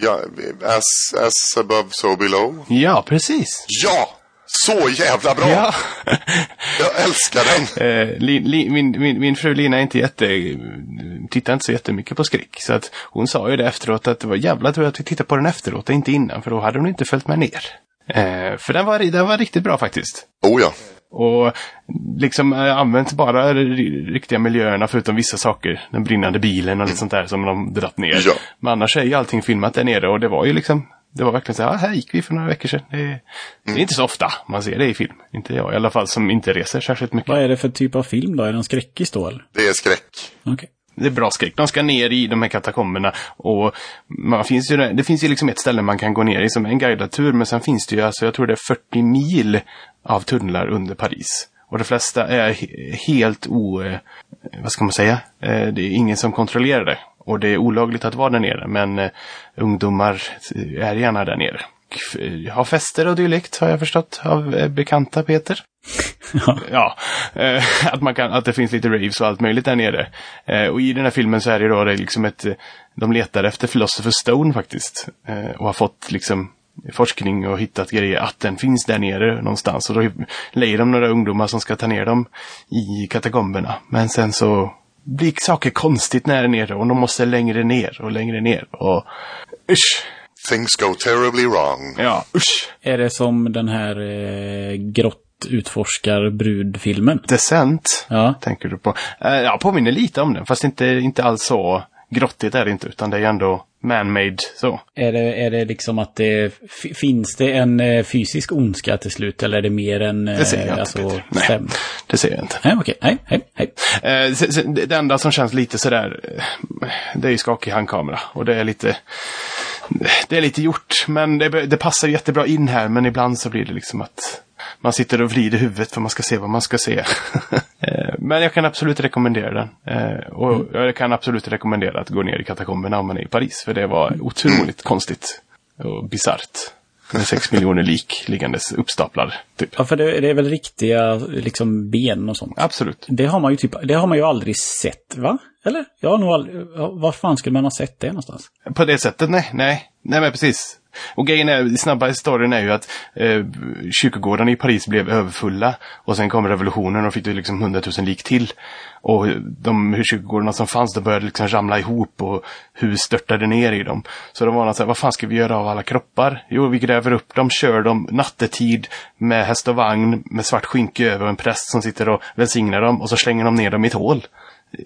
Ja, as, as above, so below. Ja, precis. Ja! Så jävla bra! Ja. *laughs* Jag älskar den! Eh, li, li, min, min, min fru Lina är inte jätte, tittar inte så jättemycket på skräck. Så att hon sa ju det efteråt att det var jävla tur att vi tittade på den efteråt och inte innan. För då hade hon inte följt med ner. Eh, för den var, den var riktigt bra faktiskt. Oh ja. Och liksom eh, använt bara riktiga miljöerna förutom vissa saker. Den brinnande bilen och lite sånt där som de dratt ner. Ja. Men annars är ju allting filmat där nere och det var ju liksom det var verkligen så här, ah, här gick vi för några veckor sedan. Det, det är inte så ofta man ser det i film. Inte jag i alla fall som inte reser särskilt mycket. Vad är det för typ av film då? Är det en skräckis då eller? Det är skräck. Okej. Det är bra skräck. De ska ner i de här katakomberna och man finns ju, det finns ju liksom ett ställe man kan gå ner i som en guidad tur. Men sen finns det ju, alltså jag tror det är 40 mil av tunnlar under Paris. Och de flesta är he- helt o... eh, Vad ska man säga? Eh, Det är ingen som kontrollerar det. Och det är olagligt att vara där nere. Men eh, ungdomar är gärna där nere. Eh, Har fester och dylikt har jag förstått av eh, bekanta Peter. *laughs* ja, eh, *laughs* att, man kan, att det finns lite raves och allt möjligt där nere. Eh, och i den här filmen så är det då det liksom ett, eh, de letar efter Philosopher Stone faktiskt. Eh, och har fått liksom forskning och hittat grejer att den finns där nere någonstans. Och då lejer de några ungdomar som ska ta ner dem i katakomberna. Men sen så blir saker konstigt när nere och de måste längre ner och längre ner. Och usch, Things go terribly wrong. ja usch. Är det som den här eh, grott utforskar brud-filmen? Descent. Ja. tänker du på. Eh, ja, påminner lite om den, fast inte, inte alls så grottigt är det inte, utan det är ändå man-made så. Är det, är det liksom att det finns det en eh, fysisk ondska till slut eller är det mer en eh, Det ser jag inte, alltså, Peter. Nej. Det ser jag inte. Nej, okej. Nej, hej, hej. Eh, det enda som känns lite sådär, eh, det är ju skakig handkamera. Och det är lite, det är lite gjort. Men det, det passar jättebra in här, men ibland så blir det liksom att man sitter och vrider huvudet för man ska se vad man ska se. *laughs* Eh, men jag kan absolut rekommendera den. Eh, och jag kan absolut rekommendera att gå ner i katakomberna om man är i Paris. För det var otroligt *clears throat* konstigt och bisarrt. Med sex miljoner lik liggandes uppstaplade. Typ. Ja, för det, det är väl riktiga liksom ben och sånt. Absolut. Det har man ju typ, det har man ju aldrig sett, va? Eller? Jag har nog aldrig, var fan skulle man ha sett det någonstans? På det sättet, nej, nej. Nej men precis. Och grejen är, snabba historien är ju att eh, kyrkogårdarna i Paris blev överfulla. Och sen kom revolutionen och fick det liksom hundratusen lik till. Och de kyrkogårdarna som fanns, de började liksom ramla ihop och hus störtade ner i dem. Så då var så här, vad fan ska vi göra av alla kroppar? Jo, vi gräver upp dem, kör dem nattetid med häst och vagn med svart skynke över och en präst som sitter och välsignar dem och så slänger de ner dem i ett hål.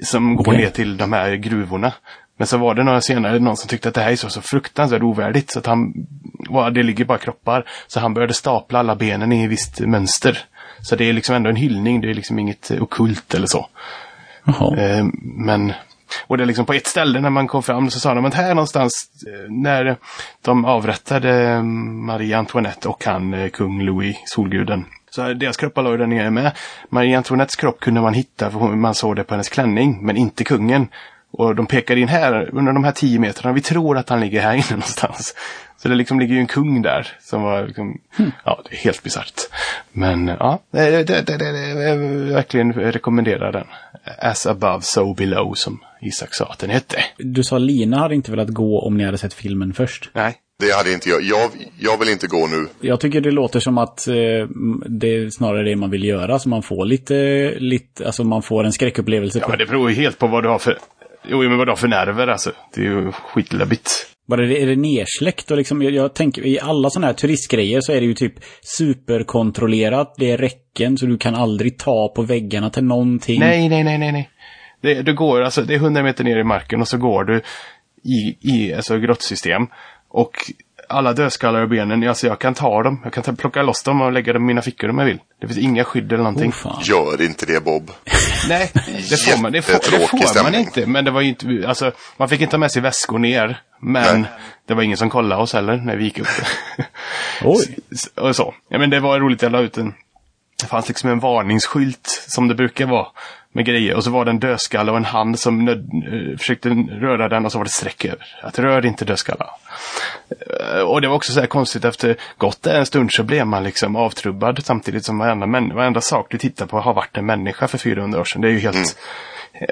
Som går ner till de här gruvorna. Men så var det några senare någon som tyckte att det här är så, så fruktansvärt ovärdigt så att han, det ligger bara kroppar. Så han började stapla alla benen i visst mönster. Så det är liksom ändå en hyllning, det är liksom inget ockult eller så. Jaha. Eh, men, och det är liksom på ett ställe när man kom fram så sa de att här någonstans eh, när de avrättade eh, Marie Antoinette och han kung Louis, solguden. Så deras kroppar låg där nere med. Marie Antoinettes kropp kunde man hitta för man såg det på hennes klänning, men inte kungen. Och de pekar in här, under de här tio metrarna, vi tror att han ligger här inne *laughs* någonstans. Så det liksom ligger ju en kung där som var liksom, ja det är helt bisarrt. Men ja, det, det, det, det, det, jag verkligen rekommenderar den. As above, so below som Isak sa att den hette. Du sa Lina hade inte velat gå om ni hade sett filmen först. Nej. Det hade inte jag. Jag, jag vill inte gå nu. Jag tycker det låter som att eh, det är snarare det man vill göra. Så man får lite, lite alltså man får en skräckupplevelse. Ja på. men det beror ju helt på vad du har för, jo men vad du har för nerver alltså. Det är ju skitläbbigt. Bara det, är det nersläckt och liksom, jag, jag tänker i alla sådana här turistgrejer så är det ju typ superkontrollerat. Det är räcken så du kan aldrig ta på väggarna till någonting. Nej, nej, nej, nej, nej. Det, du går, alltså det är 100 meter ner i marken och så går du i, i alltså grottsystem. Och alla dödskallar och benen, alltså jag kan ta dem. Jag kan ta, plocka loss dem och lägga dem i mina fickor om jag vill. Det finns inga skydd eller någonting. Oh. Gör inte det Bob. *laughs* Nej, det får man, det får, det får man inte. Men det var ju inte, alltså man fick inte ha med sig väskor ner. Men Nej. det var ingen som kollade oss heller när vi gick upp. *laughs* Oj. Och så. Ja men det var roligt, jag la ut en det fanns liksom en varningsskylt som det brukar vara med grejer. Och så var det en dödskalle och en hand som nöd, eh, försökte röra den och så var det streck över. Att rör inte dödskallar. Eh, och det var också så här konstigt efter gått en stund så blev man liksom avtrubbad samtidigt som varenda, män, varenda sak du tittar på har varit en människa för 400 år sedan. Det är ju helt,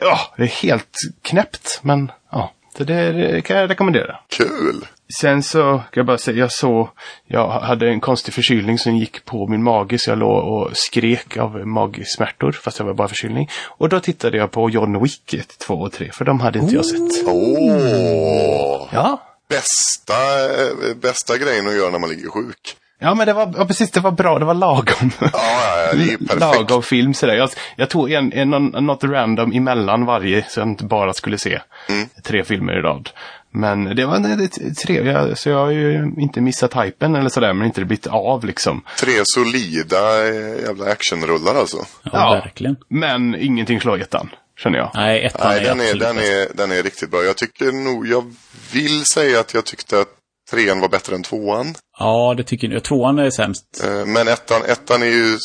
ja, det är helt knäppt. Men ja, så det, det kan jag rekommendera. Kul! Sen så kan jag bara säga, jag såg, jag hade en konstig förkylning som gick på min mage så jag låg och skrek av magsmärtor fast det var bara förkylning. Och då tittade jag på John Wick 1, 2 och 3 för de hade inte jag sett. Åh! Ja. Bästa, eh, bästa grejen att göra när man ligger sjuk. Ja men det var, ja, precis det var bra, det var lagom. Ja, ja, ja, det är *laughs* perfekt. lagom film sådär. Jag, jag tog en, en, någon- något random emellan varje så jag inte bara skulle se Mm. tre filmer i rad. Men det var det, trevligt, så jag har ju inte missat hypen eller sådär men inte blivit av liksom. Tre solida eh, jävla actionrullar alltså. Ja, Ja. verkligen. Men ingenting slår ettan, känner jag. Nej, ettan Nej, är den är, den, är, den är riktigt bra. Jag tycker nog, jag vill säga att jag tyckte att trean var bättre än tvåan. Ja, det tycker jag. Tvåan är sämst. Eh, Men ettan, ettan är ju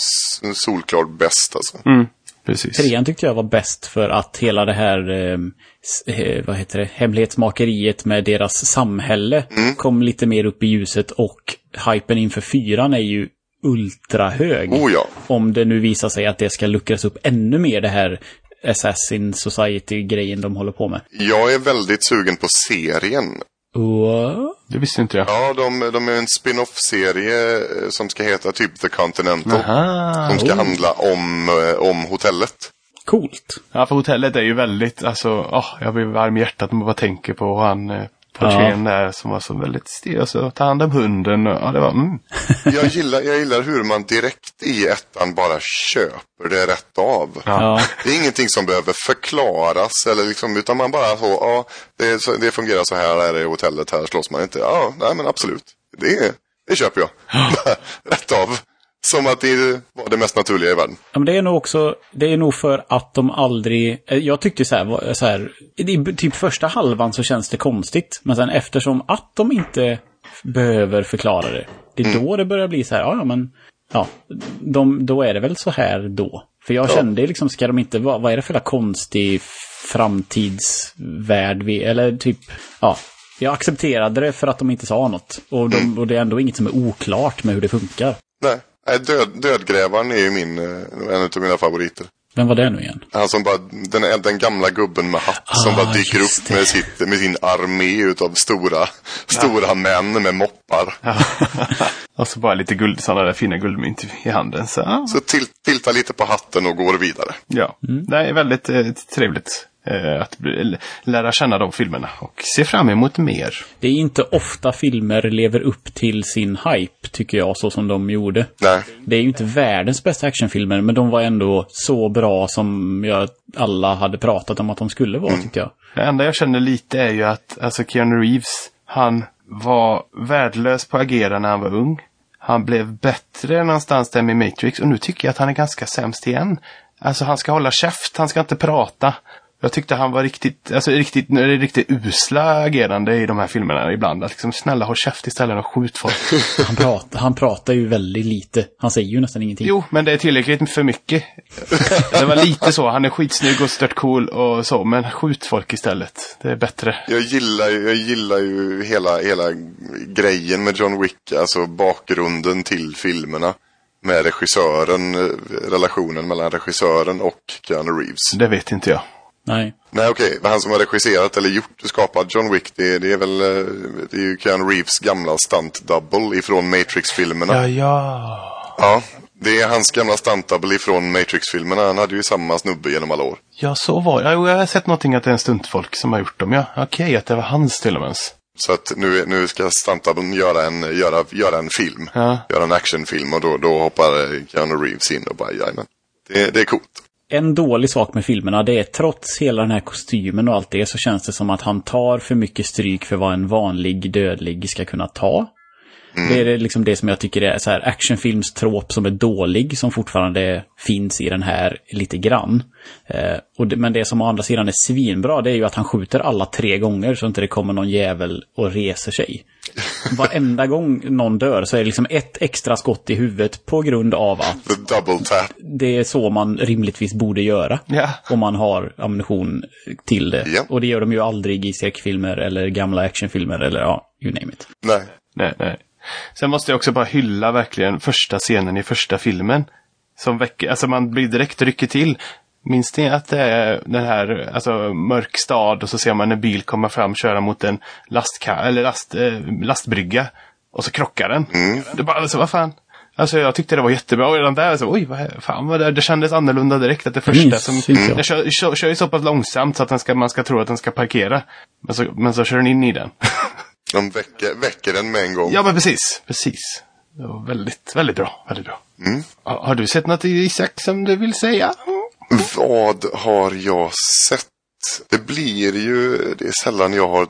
solklart bäst alltså. Mm, precis. Trean tyckte jag var bäst för att hela det här, eh, s- eh, vad heter det, hemlighetsmakeriet med deras samhälle kom lite mer upp i ljuset och hypen inför fyran är ju ultrahög. Oh ja. Om det nu visar sig att det ska luckras upp ännu mer det här Assassin Society-grejen de håller på med. Jag är väldigt sugen på serien. What? Det visste inte jag. Ja, de, de är en spin-off-serie eh, som ska heta typ The Continental. Aha. Som ska handla om, eh, om hotellet. Coolt. Ja, för hotellet är ju väldigt, alltså, åh, jag blir varm i hjärtat om jag bara tänker på han eh, portieren där som var så väldigt stel, så ta hand om hunden och ja, det var, mm. *laughs* Jag gillar, jag gillar hur man direkt i ettan bara köper det rätt av. Ja. Det är ingenting som behöver förklaras eller liksom, utan man bara så, ja, det, det fungerar så här, här är hotellet, här slåss man inte. Ja, nej men absolut. Det, det köper jag. *laughs* rätt av. Som att det var det mest naturliga i världen. Ja, men det är nog också, det är nog för att de aldrig, eh, jag tyckte så här, så här, i typ första halvan så känns det konstigt. Men sen eftersom att de inte behöver förklara det, det är då det börjar bli så här, ja ja, men, ja, de, då är det väl så här då. För jag kände liksom, ska de inte, vad, vad är det för jävla konstig framtidsvärld vi, eller typ, ja. Jag accepterade det för att de inte sa något. Och, de, och det är ändå inget som är oklart med hur det funkar. Nej, nej död, Dödgrävaren är ju min, eh, en av mina favoriter. Vem var det nu igen? Han som bara, den, den gamla gubben med hatt som Ah, bara dyker just upp med, sitt, med sin armé utav stora, stora män med moppar. *laughs* Och så bara lite guld, sådana där fina guldmynt i handen. Så, ja. Så till, tiltar lite på hatten och går vidare. ja. Det är väldigt eh, trevligt att bli, l- lära känna de filmerna och se fram emot mer. Det är inte ofta filmer lever upp till sin hype, tycker jag, så som de gjorde. Nej, Det är ju inte världens bästa actionfilmer, men de var ändå så bra som jag, alla hade pratat om att de skulle vara, tyckte jag. Det enda jag känner lite är ju att alltså Keanu Reeves, han var värdelös på att agera när han var ung. Han blev bättre någonstans där med Matrix och nu tycker jag att han är ganska sämst igen. Alltså han ska hålla käft, han ska inte prata. Jag tyckte han var riktigt, alltså riktigt, riktigt usla agerande i de här filmerna ibland. Att liksom snälla håll käft istället och skjut folk. *laughs* Han, pratar, han pratar ju väldigt lite. Han säger ju nästan ingenting. Jo, men det är tillräckligt för mycket. Det var lite så, han är skitsnygg och stört cool och så, men skjut folk istället. Det är bättre. jag gillar, ju- jag gillar ju hela, hela grejen med John Wick, alltså bakgrunden till filmerna. Med regissören, eh, relationen mellan regissören och Keanu Reeves. Det vet inte jag. Nej. Nej okej, han som har regisserat eller gjort, skapat John Wick, det, det är väl, eh, det är ju Keanu Reeves gamla stunt double ifrån Matrix-filmerna. Ja, ja. Ja, det är hans gamla stunt double ifrån Matrix-filmerna. Han hade ju samma snubbe genom alla år. Ja, så var det. Jag har sett någonting att det är en stuntfolk som har gjort dem. Ja, okej, att det var hans till och med. Så att nu, nu ska stunt doublen göra en, göra, göra en film. Ja. Göra en actionfilm och då, då hoppar Keanu Reeves in och bara, jajamän. Det, det är coolt. En dålig sak med filmerna, det är trots hela den här kostymen och allt det, så känns det som att han tar för mycket stryk för vad en vanlig dödlig ska kunna ta. Det är liksom det som jag tycker är så här actionfilmstrop som är dålig, som fortfarande finns i den här lite grann. Eh, och det, men det som å andra sidan är svinbra, det är ju att han skjuter alla tre gånger så inte det kommer någon jävel och reser sig. varenda gång någon dör så är det liksom ett extra skott i huvudet på grund av att The double tap. det är så man rimligtvis borde göra. Ja. Om man har ammunition till det. Ja. Och det gör de ju aldrig i skräckfilmer eller gamla actionfilmer eller ja, you name it. Nej. Nej, nej. Sen måste jag också bara hylla verkligen första scenen i första filmen. Som väcker, alltså man blir direkt rycker till. Minns ni att det är den här, alltså mörk stad och så ser man en bil komma fram köra mot en lastka, eller last, eh, lastbrygga. Och så krockar den. Det bara, alltså vad fan. Alltså jag tyckte det var jättebra och redan där så, oj vad fan vad det, det kändes annorlunda direkt att det första som, jag. den kör, kör, kör ju så pass långsamt så att den ska, man ska tro att den ska parkera. Men så, men så kör den in i den. *laughs* De väcker, väcker den med en gång. Ja, men precis. Precis. Det var väldigt, väldigt bra. Väldigt bra. Har, har du sett något i Isak som du vill säga? Vad har jag sett? Det blir ju, det är sällan jag har,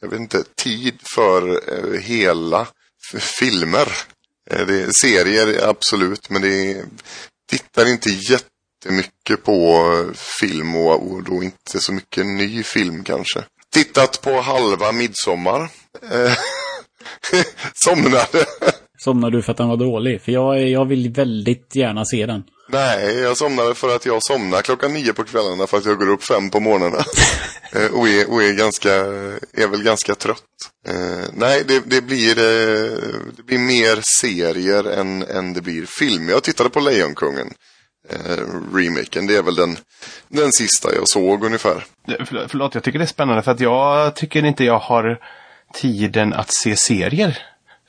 jag vet inte, tid för eh, hela filmer. Eh, det är serier, absolut, men det är, tittar inte jättemycket på film och, och då inte så mycket ny film kanske. Tittat på halva midsommar. Eh, *laughs* Somnade. Somnar du för att den var dålig? För jag, jag vill väldigt gärna se den. Nej, jag somnade för att jag somnar klockan nio på kvällarna för att jag går upp fem på morgnarna. *laughs* Eh, och, är, och är, ganska, är väl ganska trött. Eh, nej, det, det, blir, det blir mer serier än, än det blir film. Jag tittade på Lejonkungen. Eh, remaken, det är väl den, den sista jag såg ungefär. Förlåt, förlåt, jag tycker det är spännande för att jag tycker inte jag har tiden att se serier.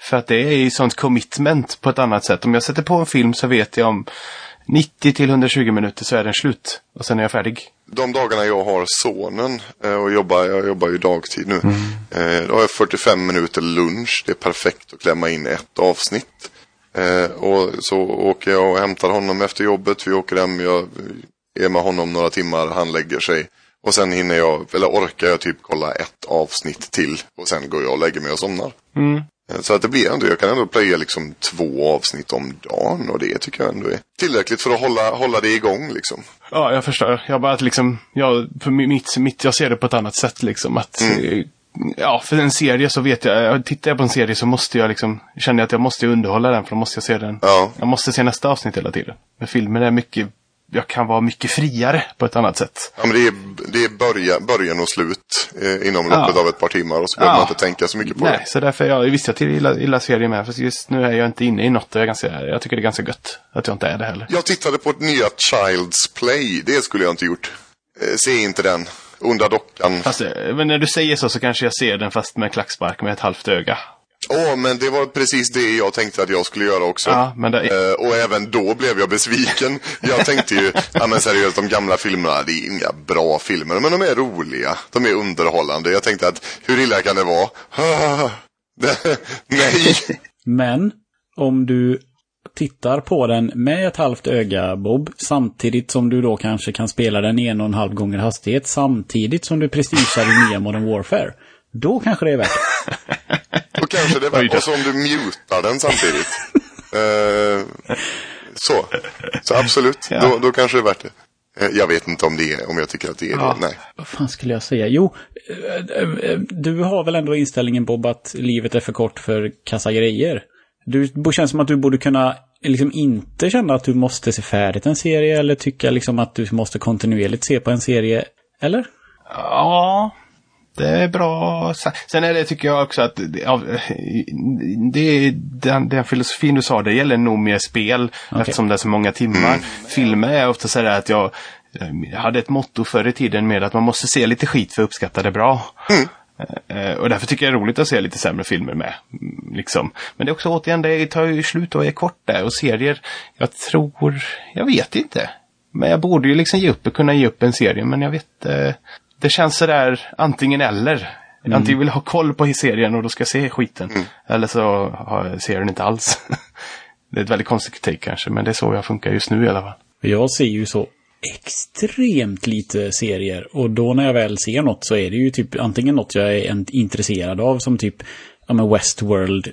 För att det är ju sånt commitment på ett annat sätt. Om jag sätter på en film så vet jag om 90 till 120 minuter så är den slut. Och sen är jag färdig. De dagarna jag har sonen eh, och jobbar, jag jobbar ju dagtid nu. Eh, Då har jag 45 minuter lunch. Det är perfekt att klämma in ett avsnitt. Eh, Och så åker jag och hämtar honom efter jobbet. Vi åker hem, jag är med honom några timmar, han lägger sig. Och sen hinner jag, eller orkar jag typ kolla ett avsnitt till. Och sen går jag och lägger mig och somnar. Eh, Så att det blir ändå, jag kan ändå playa liksom två avsnitt om dagen. Och det tycker jag ändå är tillräckligt för att hålla, hålla det igång liksom. Ja, jag förstår. Jag bara att liksom, jag, mitt, mitt, jag ser det på ett annat sätt liksom. Att, eh, Ja, för en serie så vet jag, tittar jag på en serie så måste jag liksom, känner jag att jag måste underhålla den för då måste jag se den. Ja. Jag måste se nästa avsnitt hela tiden. Men filmen är mycket, jag kan vara mycket friare på ett annat sätt. Ja, men det är, det är börja, början och slut eh, inom Ja. loppet av ett par timmar och så behöver Ja. man inte tänka så mycket på Nej, det. så därför jag, visst jag gillar, gillar serier med. För just nu är jag inte inne i något och jag, ganska, jag tycker det är ganska gött att jag inte är det heller. Jag tittade på ett nya Child's Play. Det skulle jag inte gjort. Eh, se inte den. Onda dockan. Fast, eh, men när du säger så så kanske jag ser den fast med klackspark med ett halvt öga. Åh, men det var precis det jag tänkte att jag skulle göra också. Ja, men det, Eh, och även då blev jag besviken. Jag tänkte ju, ja men seriöst, de gamla filmerna, det är inga bra filmer, men de är roliga. De är underhållande. Jag tänkte att, hur illa kan det vara? *laughs* Nej. Men om du tittar på den med ett halvt öga, Bob, samtidigt som du då kanske kan spela den en och en halv gånger hastighet, samtidigt som du prestigear i nya Modern Warfare. Då kanske det är värt det. Och kanske det Oj var, då. och så om du mutar den samtidigt. Eh, så. Så absolut, Ja. då, då kanske det är värt det. Eh, jag vet inte om det är, om jag tycker att det är Ja. det. Nej. Vad fan skulle jag säga? Jo, eh, du har väl ändå inställningen Bob att livet är för kort för kassa grejer. Du, det känns som att du borde kunna liksom inte känna att du måste se färdigt en serie eller tycka liksom att du måste kontinuerligt se på en serie. Eller? Ja, det är bra. Sen är det, tycker jag också att det, den, den filosofin du sa, det gäller nog mer spel eftersom det är så många timmar. Filmer är ofta så där att jag, jag hade ett motto förr i tiden med att man måste se lite skit för att uppskatta det bra. Eh, Och därför tycker jag det är roligt att se lite sämre filmer med. mm, Liksom. Men det är också återigen, det tar ju slut och är kort där. Och serier, jag tror, jag vet inte. Men jag borde ju liksom ge upp, kunna ge upp en serie, men jag vet eh, Det känns sådär antingen eller. Antingen vill jag ha koll på serien och då ska jag se skiten. Eller så ser jag den inte alls. *laughs* det är ett väldigt konstigt take kanske, men det är så jag funkar just nu i alla fall. Jag ser ju så extremt lite serier och då när jag väl ser något så är det ju typ antingen något jag är intresserad av som typ, ja men Westworld.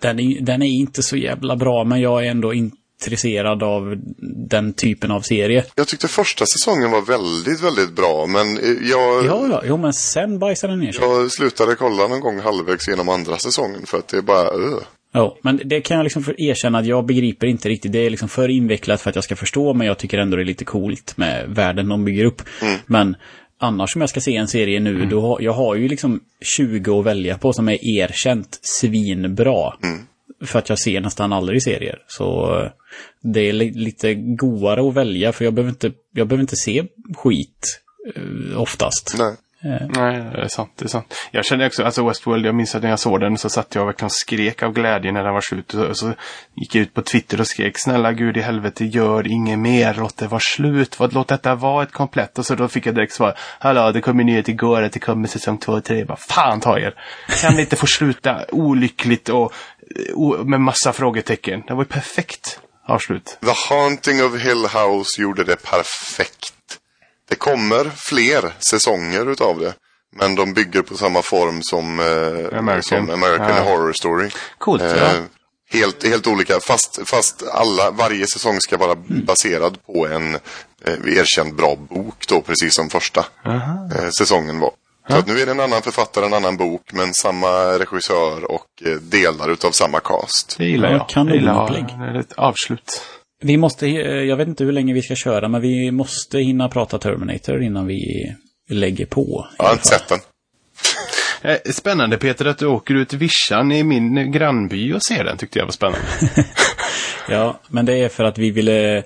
Den är, den är inte så jävla bra men jag är ändå intresserad av den typen av serie. Jag tyckte första säsongen var väldigt, väldigt bra. Men eh, jag, Ja, ja, jo men sen bajsade den ner sig. jag slutade kolla någon gång halvvägs genom andra säsongen. För att det är bara, uh. Ja, men det kan jag liksom erkänna att jag begriper inte riktigt. Det är liksom för invecklat för att jag ska förstå, men jag tycker ändå det är lite coolt med världen de bygger upp. Men annars om jag ska se en serie nu, då har, jag har ju liksom 20 att välja på som är erkänt svinbra. För att jag ser nästan aldrig serier. Så det är li lite godare att välja, för jag behöver inte, jag behöver inte se skit eh, oftast. Nej. Nej, det är sant. Det är sant. Jag kände också, alltså Westworld, jag minns att när jag såg den så satt jag och verkligen skrek av glädje när den var slut. Och så gick jag ut på Twitter och skrek snälla gud i helvete gör inget mer, låt det vara slut. Vad- Låt detta vara ett komplett. Och så då fick jag direkt svar, hallå det kom ju nyhet igår att det kommer säsong två och tre. Bara, Fan ta er! Kan det inte få sluta olyckligt och eh, o- med massa frågetecken? Det var ju perfekt avslut. The Haunting of Hill House gjorde det perfekt. Det kommer fler säsonger utav det. Men de bygger på samma form som eh, American. som American Ja. Horror Story. Coolt, Eh, ja. helt, helt olika, fast, fast alla, varje säsong ska vara Mm. baserad på en eh, erkänd bra bok då, precis som första eh, säsongen var. Så att nu är det en annan författare, en annan bok, men samma regissör och eh, delar utav samma cast. Det gillar Ja, jag. kanon Jag gillar upplägg. det är ett avslut. Vi måste, eh, jag vet inte hur länge vi ska köra, men vi måste hinna prata Terminator innan vi lägger på. Jag har inte sett den. *laughs* Eh, Spännande Peter att du åker ut till Vischan i min grannby och ser den tyckte jag var spännande. *laughs* Ja, men det är för att vi ville...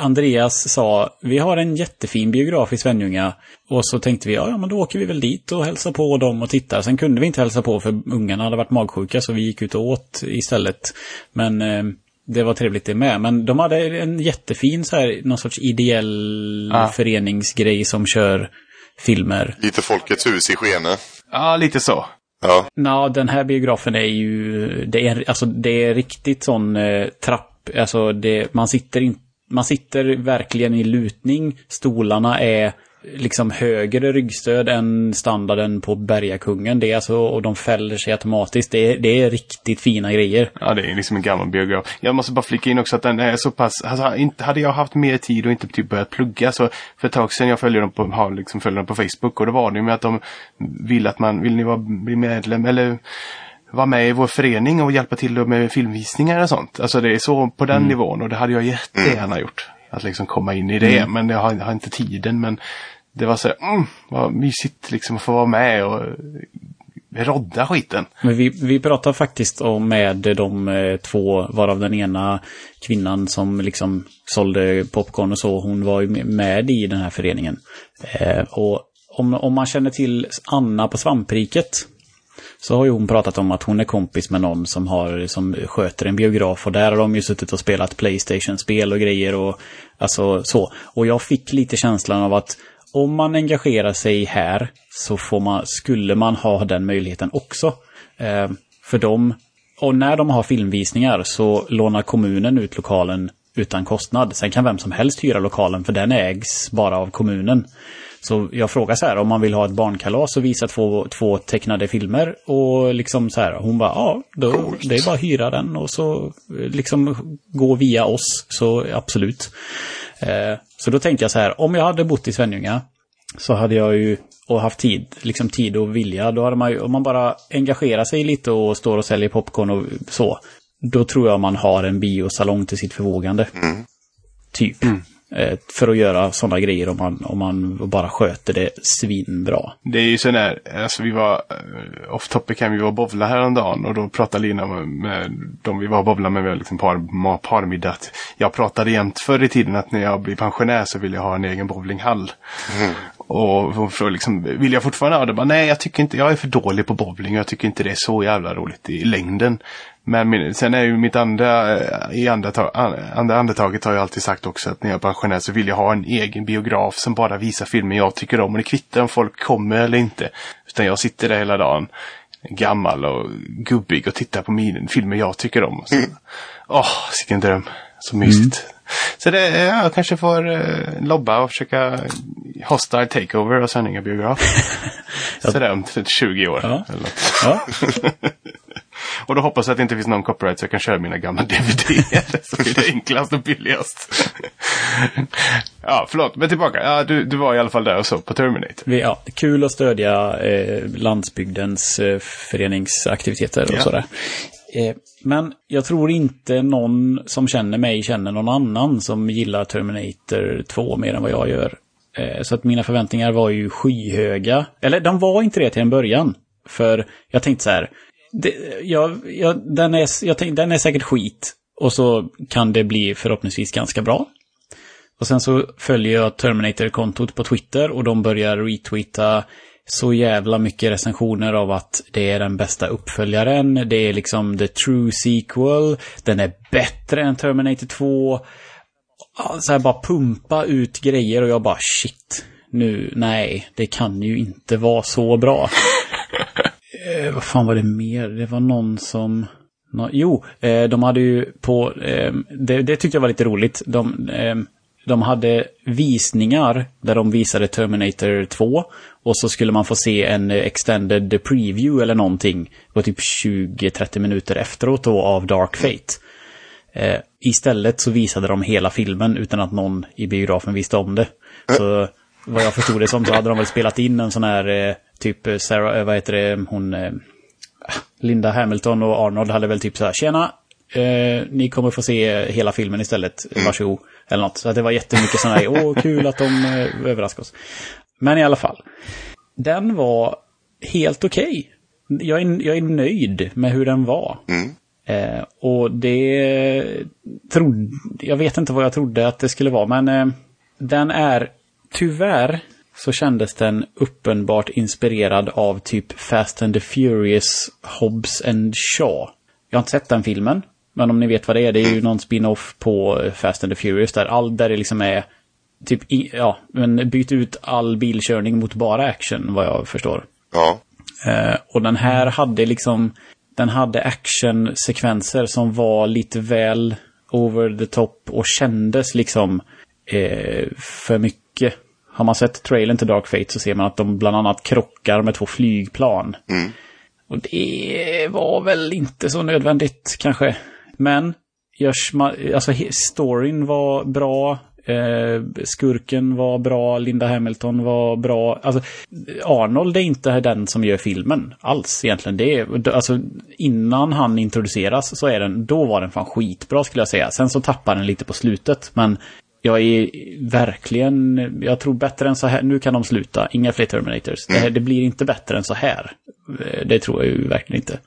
Andreas sa, vi har en jättefin biograf i Svenljunga. Och så tänkte vi, ja, ja men då åker vi väl dit och hälsar på dem och tittar. Sen kunde vi inte hälsa på för ungarna hade varit magsjuka så vi gick ut och åt istället. Men eh, det var trevligt det med. Men de hade en jättefin så här, någon sorts ideell Ja. föreningsgrej som kör filmer. Lite Folkets hus i Skene. Ja, lite så. Ja, Ja, den här biografen är ju, det är, alltså det är riktigt sån eh, trapp, alltså det, man sitter in, man sitter verkligen i lutning, stolarna är liksom högre ryggstöd än standarden på Bergakungen. Det är alltså, och de fäller sig automatiskt. Det är, det är riktigt fina grejer. Ja, det är liksom en gammal biograf. Jag måste bara flika in också att den är så pass, alltså, inte, hade jag haft mer tid och inte typ börjat plugga så för ett tag sedan jag följer dem på, har liksom följer dem på Facebook och då var det med att de vill att man, vill ni vara, bli medlem eller vara med i vår förening och hjälpa till med filmvisningar och sånt. Alltså det är så på den nivån och det hade jag jättegärna gjort. Att liksom komma in i det, men jag har, har inte tiden. Men det var så här, mm, vad mysigt liksom att få vara med och rodda skiten. Men vi, vi pratar faktiskt om med de eh, två, varav den ena kvinnan som liksom sålde popcorn och så, hon var ju med i den här föreningen. Eh, och om, om man känner till Anna på Svampriket så har ju hon pratat om att hon är kompis med någon som, har, som sköter en biograf och där har de ju suttit och spelat Playstation-spel och grejer och alltså så. Och jag fick lite känslan av att om man engagerar sig här så får man, skulle man ha den möjligheten också. Eh, för dem, och när de har filmvisningar så lånar kommunen ut lokalen utan kostnad. Sen kan vem som helst hyra lokalen för den ägs bara av kommunen. Så jag frågar så här, om man vill ha ett barnkalas och visa två, två tecknade filmer och liksom så här, hon bara, ja, då, Coolt. det är bara att hyra den och så eh, liksom gå via oss, så absolut. Eh, så då tänkte jag så här, om jag hade bott i Svenljunga så hade jag ju och haft tid, liksom tid och vilja, då hade man ju, om man bara engagerar sig lite och står och säljer popcorn och så, då tror jag man har en biosalong till sitt förvågande. Typ. Eh, för att göra sådana grejer om man, om man bara sköter det svinbra. Det är ju sån där, alltså vi var uh, off topic här, vi var och bowla häromdagen och då pratade Lina med, med de vi var och bowla med, vi var liksom par, parmiddag. att Jag pratade jämt förr i tiden att när jag blir pensionär så vill jag ha en egen bowlinghall. Och hon frågade liksom, vill jag fortfarande ha det? Bara, Nej, jag tycker inte, jag är för dålig på bowling och jag tycker inte det är så jävla roligt i längden. Men min, sen är ju mitt andra, eh, i andra, ta- an- andra andetaget har jag alltid sagt också att när jag är pensionär så vill jag ha en egen biograf som bara visar filmer jag tycker om. Och det kvittar om folk kommer eller inte. Utan jag sitter där hela dagen, gammal och gubbig och tittar på min, filmer jag tycker om. Så, Åh, vilken dröm. Så mysigt. Så det, eh, jag kanske får eh, lobba och försöka hostile takeover och Svenninga biograf. *laughs* Sådär om 20 år. Ja. Eller något. Ja, *laughs* Och då hoppas jag att det inte finns någon copyright så jag kan köra mina gamla DVD. så blir det enklast och billigast. *laughs* ja, förlåt, men tillbaka. Ja, du, du var i alla fall där och så på Terminator. Ja, kul att stödja eh, landsbygdens eh, föreningsaktiviteter och Ja. sådär. Eh, men jag tror inte någon som känner mig känner någon annan som gillar Terminator 2 mer än vad jag gör. Eh, så att mina förväntningar var ju skyhöga. Eller de var inte det till en början. För jag tänkte så här. Det, jag, jag, den, är, jag tänkte, den är säkert skit. Och så kan det bli förhoppningsvis ganska bra. Och sen så följer jag Terminator-kontot på Twitter och de börjar retweeta så jävla mycket recensioner av att det är den bästa uppföljaren. Det är liksom the true sequel. Den är bättre än Terminator 2. Så här bara pumpa ut grejer och jag bara shit. Nu, nej, det kan ju inte vara så bra eh, vad fan var det mer? Det var någon som... No, jo, eh, de hade ju på... Eh, det, det tyckte jag var lite roligt. De, eh, de hade visningar där de visade Terminator 2. Och så skulle man få se en extended preview eller någonting. på typ 20-30 minuter efteråt då av Dark Fate. Eh, istället så visade de hela filmen utan att någon i biografen visste om det. Så vad jag förstod det som så hade de väl spelat in en sån här eh, typ eh, Sarah, eh, vad heter det, hon eh, Linda Hamilton och Arnold hade väl typ så här, tjena, eh, ni kommer få se hela filmen istället, varsågod. Eller något. Så det var jättemycket sådana här, åh kul att de eh, överraskar oss. Men i alla fall. Den var helt okej. Jag, är, jag är nöjd med hur den var. Eh, och det trodde, jag vet inte vad jag trodde att det skulle vara, men eh, den är tyvärr så kändes den uppenbart inspirerad av typ Fast and the Furious, Hobbs and Shaw. Jag har inte sett den filmen, men om ni vet vad det är, det är ju någon spin-off på eh, Fast and the Furious där all där det liksom är typ, ja, men byt ut all bilkörning mot bara action, vad jag förstår. Ja. Eh, och den här hade liksom, den hade actionsekvenser som var lite väl over the top och kändes liksom eh, för mycket. Har man sett trailern till Dark Fate så ser man att de bland annat krockar med två flygplan. Och det var väl inte så nödvändigt kanske. Men alltså, storyn var bra. Eh, skurken var bra, Linda Hamilton var bra. Alltså, Arnold är inte den som gör filmen alls egentligen. Det är, alltså, innan han introduceras så är den, då var den fan skitbra skulle jag säga. Sen så tappar den lite på slutet, men jag är verkligen, jag tror bättre än så här, nu kan de sluta, inga fler Terminators. Det, här, det blir inte bättre än så här. Eh, det tror jag ju verkligen inte.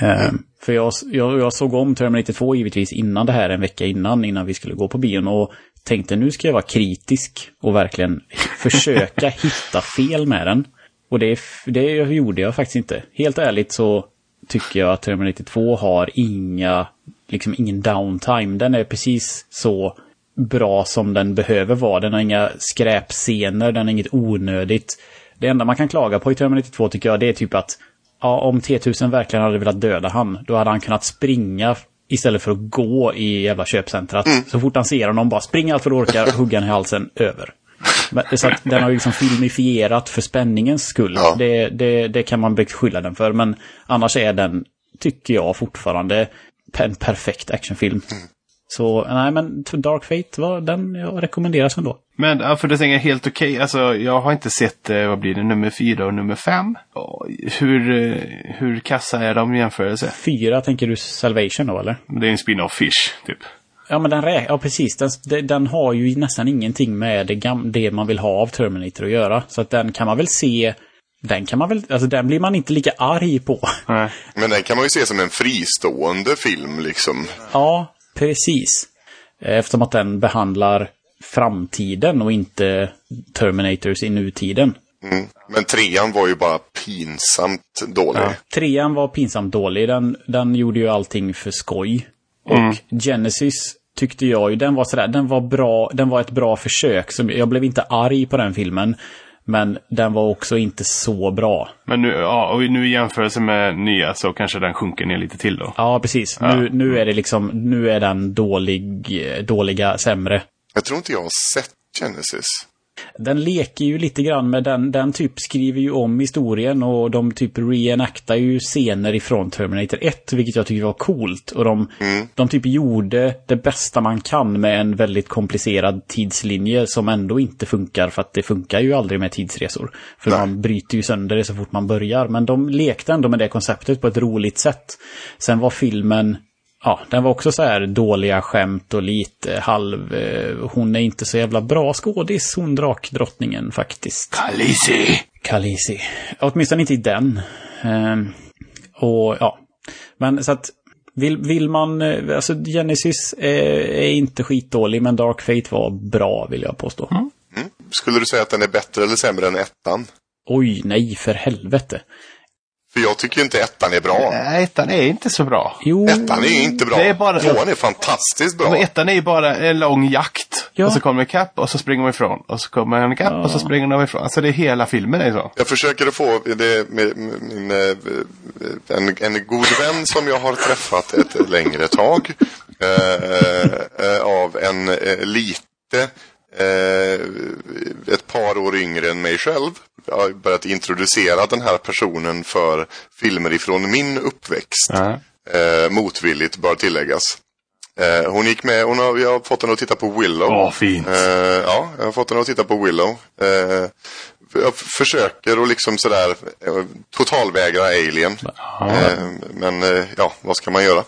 Eh, För jag, jag, jag såg om Terminator 2 givetvis innan det här, en vecka innan, innan vi skulle gå på bion och tänkte nu ska jag vara kritisk och verkligen *laughs* försöka hitta fel med den. Och det, det gjorde jag faktiskt inte. Helt ärligt så tycker jag att Terminator 2 har inga, liksom ingen downtime. Den är precis så bra som den behöver vara. Den har inga skräpscener, den har inget onödigt. Det enda man kan klaga på i Terminator 2 tycker jag det är typ att ja, om T-1000 verkligen hade velat döda han, då hade han kunnat springa istället för att gå i jävla köpcentrat. Så fort han ser honom, bara springa allt vad du orkar, hugga han i halsen, över. Men, så att den har ju liksom filmifierat för spänningens skull. Ja. Det, det, det kan man beskylla den för, men annars är den, tycker jag fortfarande, en perfekt actionfilm. Så, nej men Dark Fate var den jag rekommenderas ändå. Men ja, för det är helt okej. Alltså, jag har inte sett, eh, vad blir det, nummer fyra och nummer fem. Hur, eh, hur kassa är de i jämförelse? Fyra tänker du Salvation då eller? Det är en spin-off Fish, typ. Ja men den rä- ja precis. Den, den- den har ju nästan ingenting med det, gam- det man vill ha av Terminator att göra. Så att den kan man väl se, den kan man väl, alltså den blir man inte lika arg på. Nej. Men den kan man ju se som en fristående film liksom. Ja, precis. Eftersom att den behandlar framtiden och inte Terminators i nutiden. Mm. Men trean var ju bara pinsamt dålig. Trean var pinsamt dålig. Den, den gjorde ju allting för skoj. Och Genesis tyckte jag ju, den var sådär, den var bra, den var ett bra försök. Så jag blev inte arg på den filmen. Men den var också inte så bra. Men nu, ja, och nu i jämförelse med nya så kanske den sjunker ner lite till då. Ja, precis. Nu, nu är det liksom, nu är den dålig, dåliga, sämre. Jag tror inte jag har sett Genesis. Den leker ju lite grann med den, den typ skriver ju om historien och de typ reenactar ju scener ifrån Terminator 1, vilket jag tycker var coolt. Och de, Mm. de typ gjorde det bästa man kan med en väldigt komplicerad tidslinje som ändå inte funkar för att det funkar ju aldrig med tidsresor. För Nej. man bryter ju sönder det så fort man börjar. Men de lekte ändå med det konceptet på ett roligt sätt. Sen var filmen Ja, den var också så här dåliga skämt och lite halv... Eh, hon är inte så jävla bra skådis, hon drakdrottningen faktiskt. Khaleesi! Khaleesi. Åtminstone inte i den. Ehm, och ja. Men så att vill, vill man... eh, Alltså Genesis är, är inte skitdålig, men Dark Fate var bra vill jag påstå. Skulle du säga att den är bättre eller sämre än ettan? Oj, nej för helvete. För jag tycker inte ettan är bra. Nej, ettan är inte så bra. Jo, Ettan är inte bra. Det är bara- Tvåan är fantastiskt bra. Men ettan är ju bara en lång jakt. Ja. Och så kommer Cap och så springer de ifrån. Och så kommer en Cap och så springer de ifrån. Alltså det är hela filmen är så. Jag försöker att få det med min, eh, en, en god vän som jag har träffat ett längre tag. Eh, eh, av en eh, lite eh, ett par år yngre än mig själv. Jag har börjat introducera den här personen för filmer ifrån min uppväxt. Ja. Eh, motvilligt bör tilläggas. Eh, hon gick med, hon har, jag har fått henne att titta på Willow. Åh, fint. Eh, ja, jag har fått henne att titta på Willow. Eh, jag försöker att liksom sådär eh, totalvägra Alien. Eh, men eh, ja, vad ska man göra?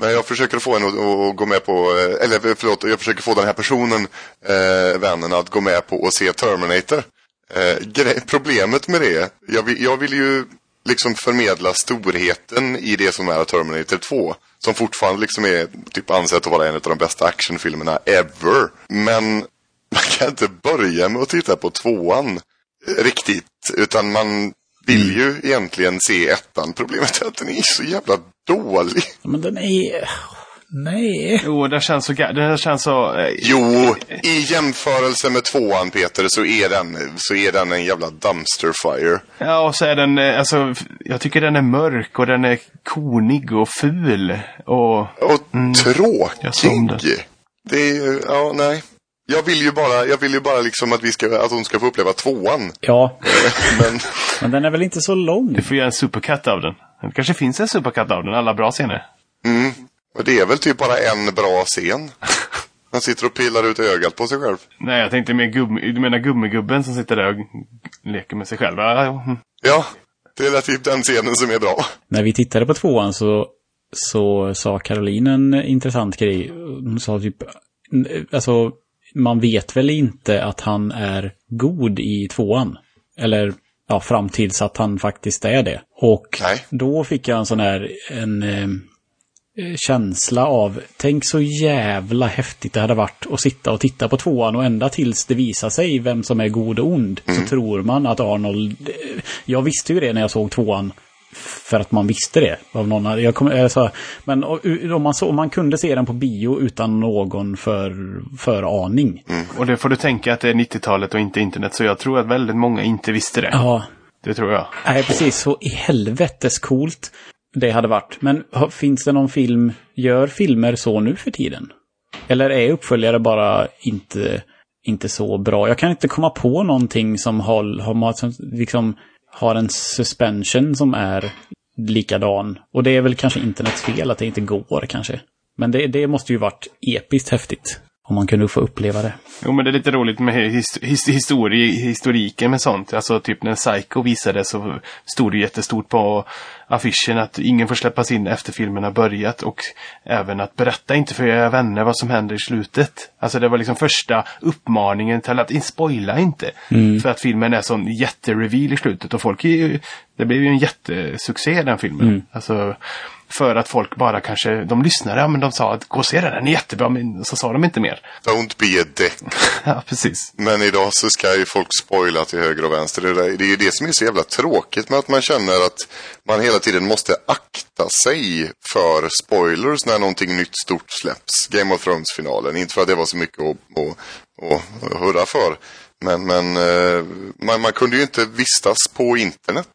Men jag försöker få henne att, att gå med på, eh, eller förlåt, jag försöker få den här personen, eh, vännen, att gå med på att se Terminator. Eh, problemet med det, jag vill, jag vill ju liksom förmedla storheten i det som är Terminator 2. Som fortfarande liksom är typ ansett att vara en av de bästa actionfilmerna ever. Men man kan inte börja med att titta på tvåan riktigt. Utan man vill ju egentligen se ettan. Problemet är att den är så jävla dålig. Men den är... Nej. Jo, det känns så... Det känns så... eh, Jo, i jämförelse med tvåan Peter så är den, så är den en jävla dumpster fire. Ja, och så är den... eh, Alltså, jag tycker den är mörk och den är konig och ful. Och... Och den. tråkig. Det är ju, ja nej. Jag vill ju bara, jag vill ju bara liksom att vi ska, att hon ska få uppleva tvåan. Ja, *laughs* Men men den är väl inte så lång? Du får göra en supercut av den. Det kanske finns en supercut av den, alla bra scener. och det är väl typ bara en bra scen. *laughs* Han sitter och pillar ut ögat på sig själv. Nej, jag tänkte mer gummi... Du menar gummigubben som sitter där och leker med sig själv? Ja, mm. Ja, det är typ den scenen som är bra. När vi tittade på tvåan så, så sa Caroline en intressant grej. Hon sa typ, alltså man vet väl inte att han är god i tvåan. Eller ja, fram tills att han faktiskt är det. Och Nej. då fick jag en sån här, en eh, känsla av, tänk så jävla häftigt det hade varit att sitta och titta på tvåan och ända tills det visar sig vem som är god och ond. Så tror man att Arnold, jag visste ju det när jag såg tvåan. För att man visste det. Av någon, jag kom, alltså, men om man, så, man kunde se den på bio utan någon för, för aning. Och det får du tänka att det är 90-talet och inte internet. Så jag tror att väldigt många inte visste det. Ja, Det tror jag. Nej, precis. Så i helvetes coolt det hade varit. Men finns det någon film, gör filmer så nu för tiden? Eller är uppföljare bara inte, inte så bra? Jag kan inte komma på någonting som har, har, som liksom, har en suspension som är likadan. Och det är väl kanske internets fel att det inte går kanske. Men det, det måste ju varit episkt häftigt. Om man kunde få uppleva det. Jo, men det är lite roligt med his his histori historiken med sånt. Alltså typ när Psycho visade så stod det jättestort på affischen att ingen får släppas in efter filmen har börjat och även att berätta inte för era vänner vad som händer i slutet. Alltså det var liksom första uppmaningen till att spoila inte. För att filmen är sån jättereveal i slutet och folk är ju, det blev ju en jättesuccé den filmen. Alltså för att folk bara kanske, de lyssnade, ja men de sa att gå och se den, den är jättebra, men så sa de inte mer. Don't be a dick. *laughs* Ja, precis. Men idag så ska ju folk spoila till höger och vänster. Det, där, det är ju det som är så jävla tråkigt med att man känner att man hela tiden måste akta sig för spoilers när någonting nytt stort släpps. Game of Thrones-finalen. Inte för att det var så mycket att, att, att hurra för. Men, men eh, man, man kunde ju inte vistas på internet.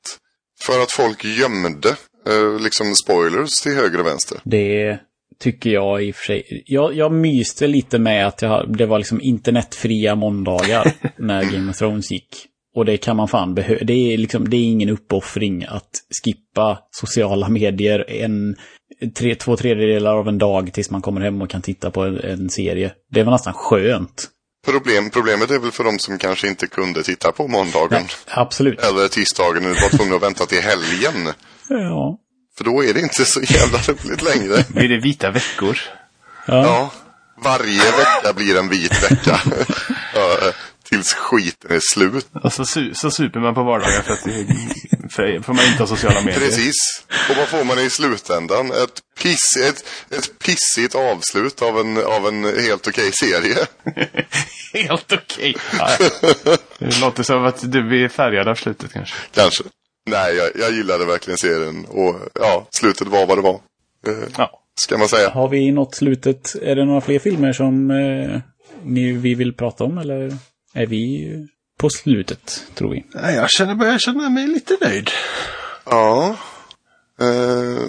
För att folk gömde eh, liksom spoilers till höger och vänster. Det tycker jag i och för sig. Jag, jag myste lite med att jag, det var liksom internetfria måndagar *laughs* när Game of Thrones gick. Och det kan man fan behöva. Det är liksom, det är ingen uppoffring att skippa sociala medier en, tre, två tredjedelar av en dag tills man kommer hem och kan titta på en, en serie. Det var nästan skönt. Problem, problemet är väl för de som kanske inte kunde titta på måndagen. Nej, absolut. Eller tisdagen och var tvungna att vänta till helgen. Ja. För då är det inte så jävla roligt längre. Blir det vita veckor? Ja. Ja, varje vecka blir en vit vecka. *laughs* Tills skiten är slut. Och så, su så super man på vardagar för att det, för, för man inte har sociala medier. Precis. Och vad får man i slutändan? Ett, piss, ett, ett pissigt avslut av en, av en helt okej serie. *laughs* Helt okej. Ja, det låter som att du blir färgad av slutet kanske. Kanske. Nej, jag, jag gillade verkligen serien. Och ja, slutet var vad det var. Eh, Ja. Ska man säga. Har vi nått slutet? Är det några fler filmer som eh, ni, vi vill prata om eller är vi på slutet, tror vi? Nej, Jag känner, börjar känna mig lite nöjd. Ja. Eh,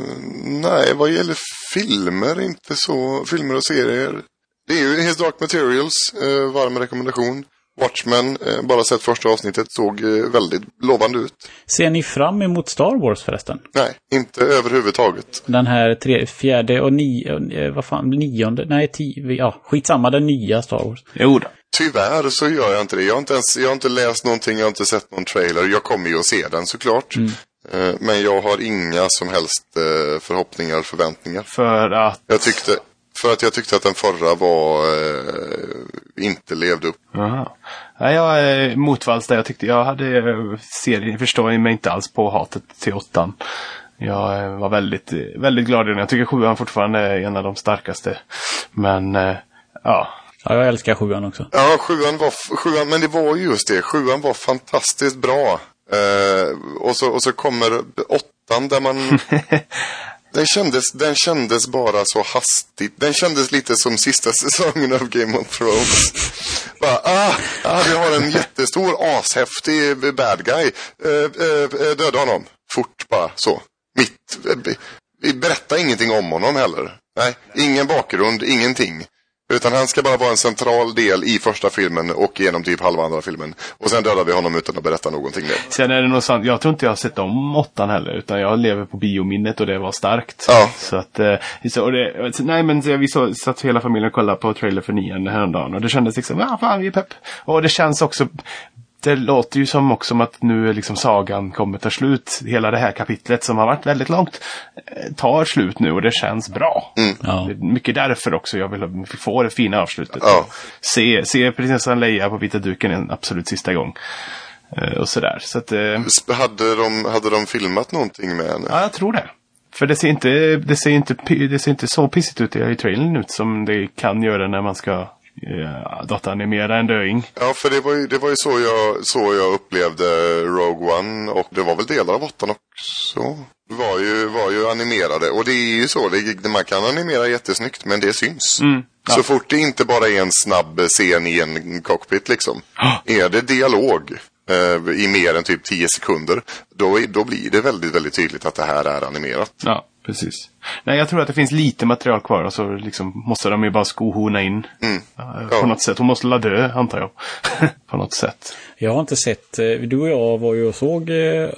nej, vad gäller filmer, inte så. Filmer och serier. Det är ju His Dark Materials, eh, varm rekommendation. Watchmen, eh, bara sett första avsnittet, såg väldigt lovande ut. Ser ni fram emot Star Wars förresten? Nej, inte överhuvudtaget. Den här tre, fjärde och nio, vad fan, nionde, nej, tio, ja, skitsamma, den nya Star Wars. Jo då. Tyvärr så gör jag inte det. Jag har inte, ens, jag har inte läst någonting, jag har inte sett någon trailer. Jag kommer ju att se den såklart. Eh, Men jag har inga som helst eh, förhoppningar, förväntningar. För att... Jag tyckte, för att jag tyckte att den förra var, eh, inte levde upp. Aha. Nej, jag är motvalls där. Jag tyckte jag hade eh, serien, förstår mig inte alls på hatet till åttan. Jag eh, var väldigt, eh, väldigt glad i den. Jag tycker sjuan fortfarande är en av de starkaste. Men, eh, ja. Ja, jag älskar sjuan också. Ja, sjuan var, sjuan, men det var ju just det. Sjuan var fantastiskt bra. Eh, och, så, och så kommer åttan där man... *laughs* den, kändes, den kändes bara så hastigt. Den kändes lite som sista säsongen av Game of Thrones. bara, ah, ah, vi har en jättestor ashäftig bad guy. Eh, eh, döda honom. Fort bara så. Mitt. Vi berättar ingenting om honom heller. Nej, ingen bakgrund, ingenting. Utan han ska bara vara en central del i första filmen och genom typ halva andra filmen. Och sen dödar vi honom utan att berätta någonting mer. Sen är det nog sant. Jag tror inte jag har sett om åttan heller. Utan jag lever på biominnet och det var starkt. Ja. Så att, eh, och det, nej men vi så, satt hela familjen och kollade på trailer för nian häromdagen. Och det kändes liksom, ja fan vi är pepp. Och det känns också, det låter ju som också att nu är liksom sagan kommer ta slut. Hela det här kapitlet som har varit väldigt långt eh, tar slut nu och det känns bra. Ja. Det är mycket därför också jag vill få det fina avslutet. Ja. Se, se prinsessan Leia på vita duken en absolut sista gång. Eh, och sådär. Så att, eh, Hade de, hade de filmat någonting med henne? ja, jag tror det. För det ser inte, det ser inte, det ser inte så pissigt ut i trailern ut som det kan göra när man ska eh, dataanimera en döing. Ja, för det var ju, det var ju så, jag, så jag upplevde Rogue One och det var väl delar av åttan också. Var ju, var ju animerade och det är ju så, det, man kan animera jättesnyggt men det syns. ja. Så fort det inte bara är en snabb scen i en cockpit liksom. Är det dialog eh, i mer än typ 10 sekunder, då, då blir det väldigt, väldigt tydligt att det här är animerat. Ja, precis. Nej, jag tror att det finns lite material kvar och så liksom måste de ju bara skohorna in. Mm. Ja. På något sätt. Hon måste la dö, antar jag. *laughs* på något sätt. Jag har inte sett, eh, du och jag var ju och såg eh, eh,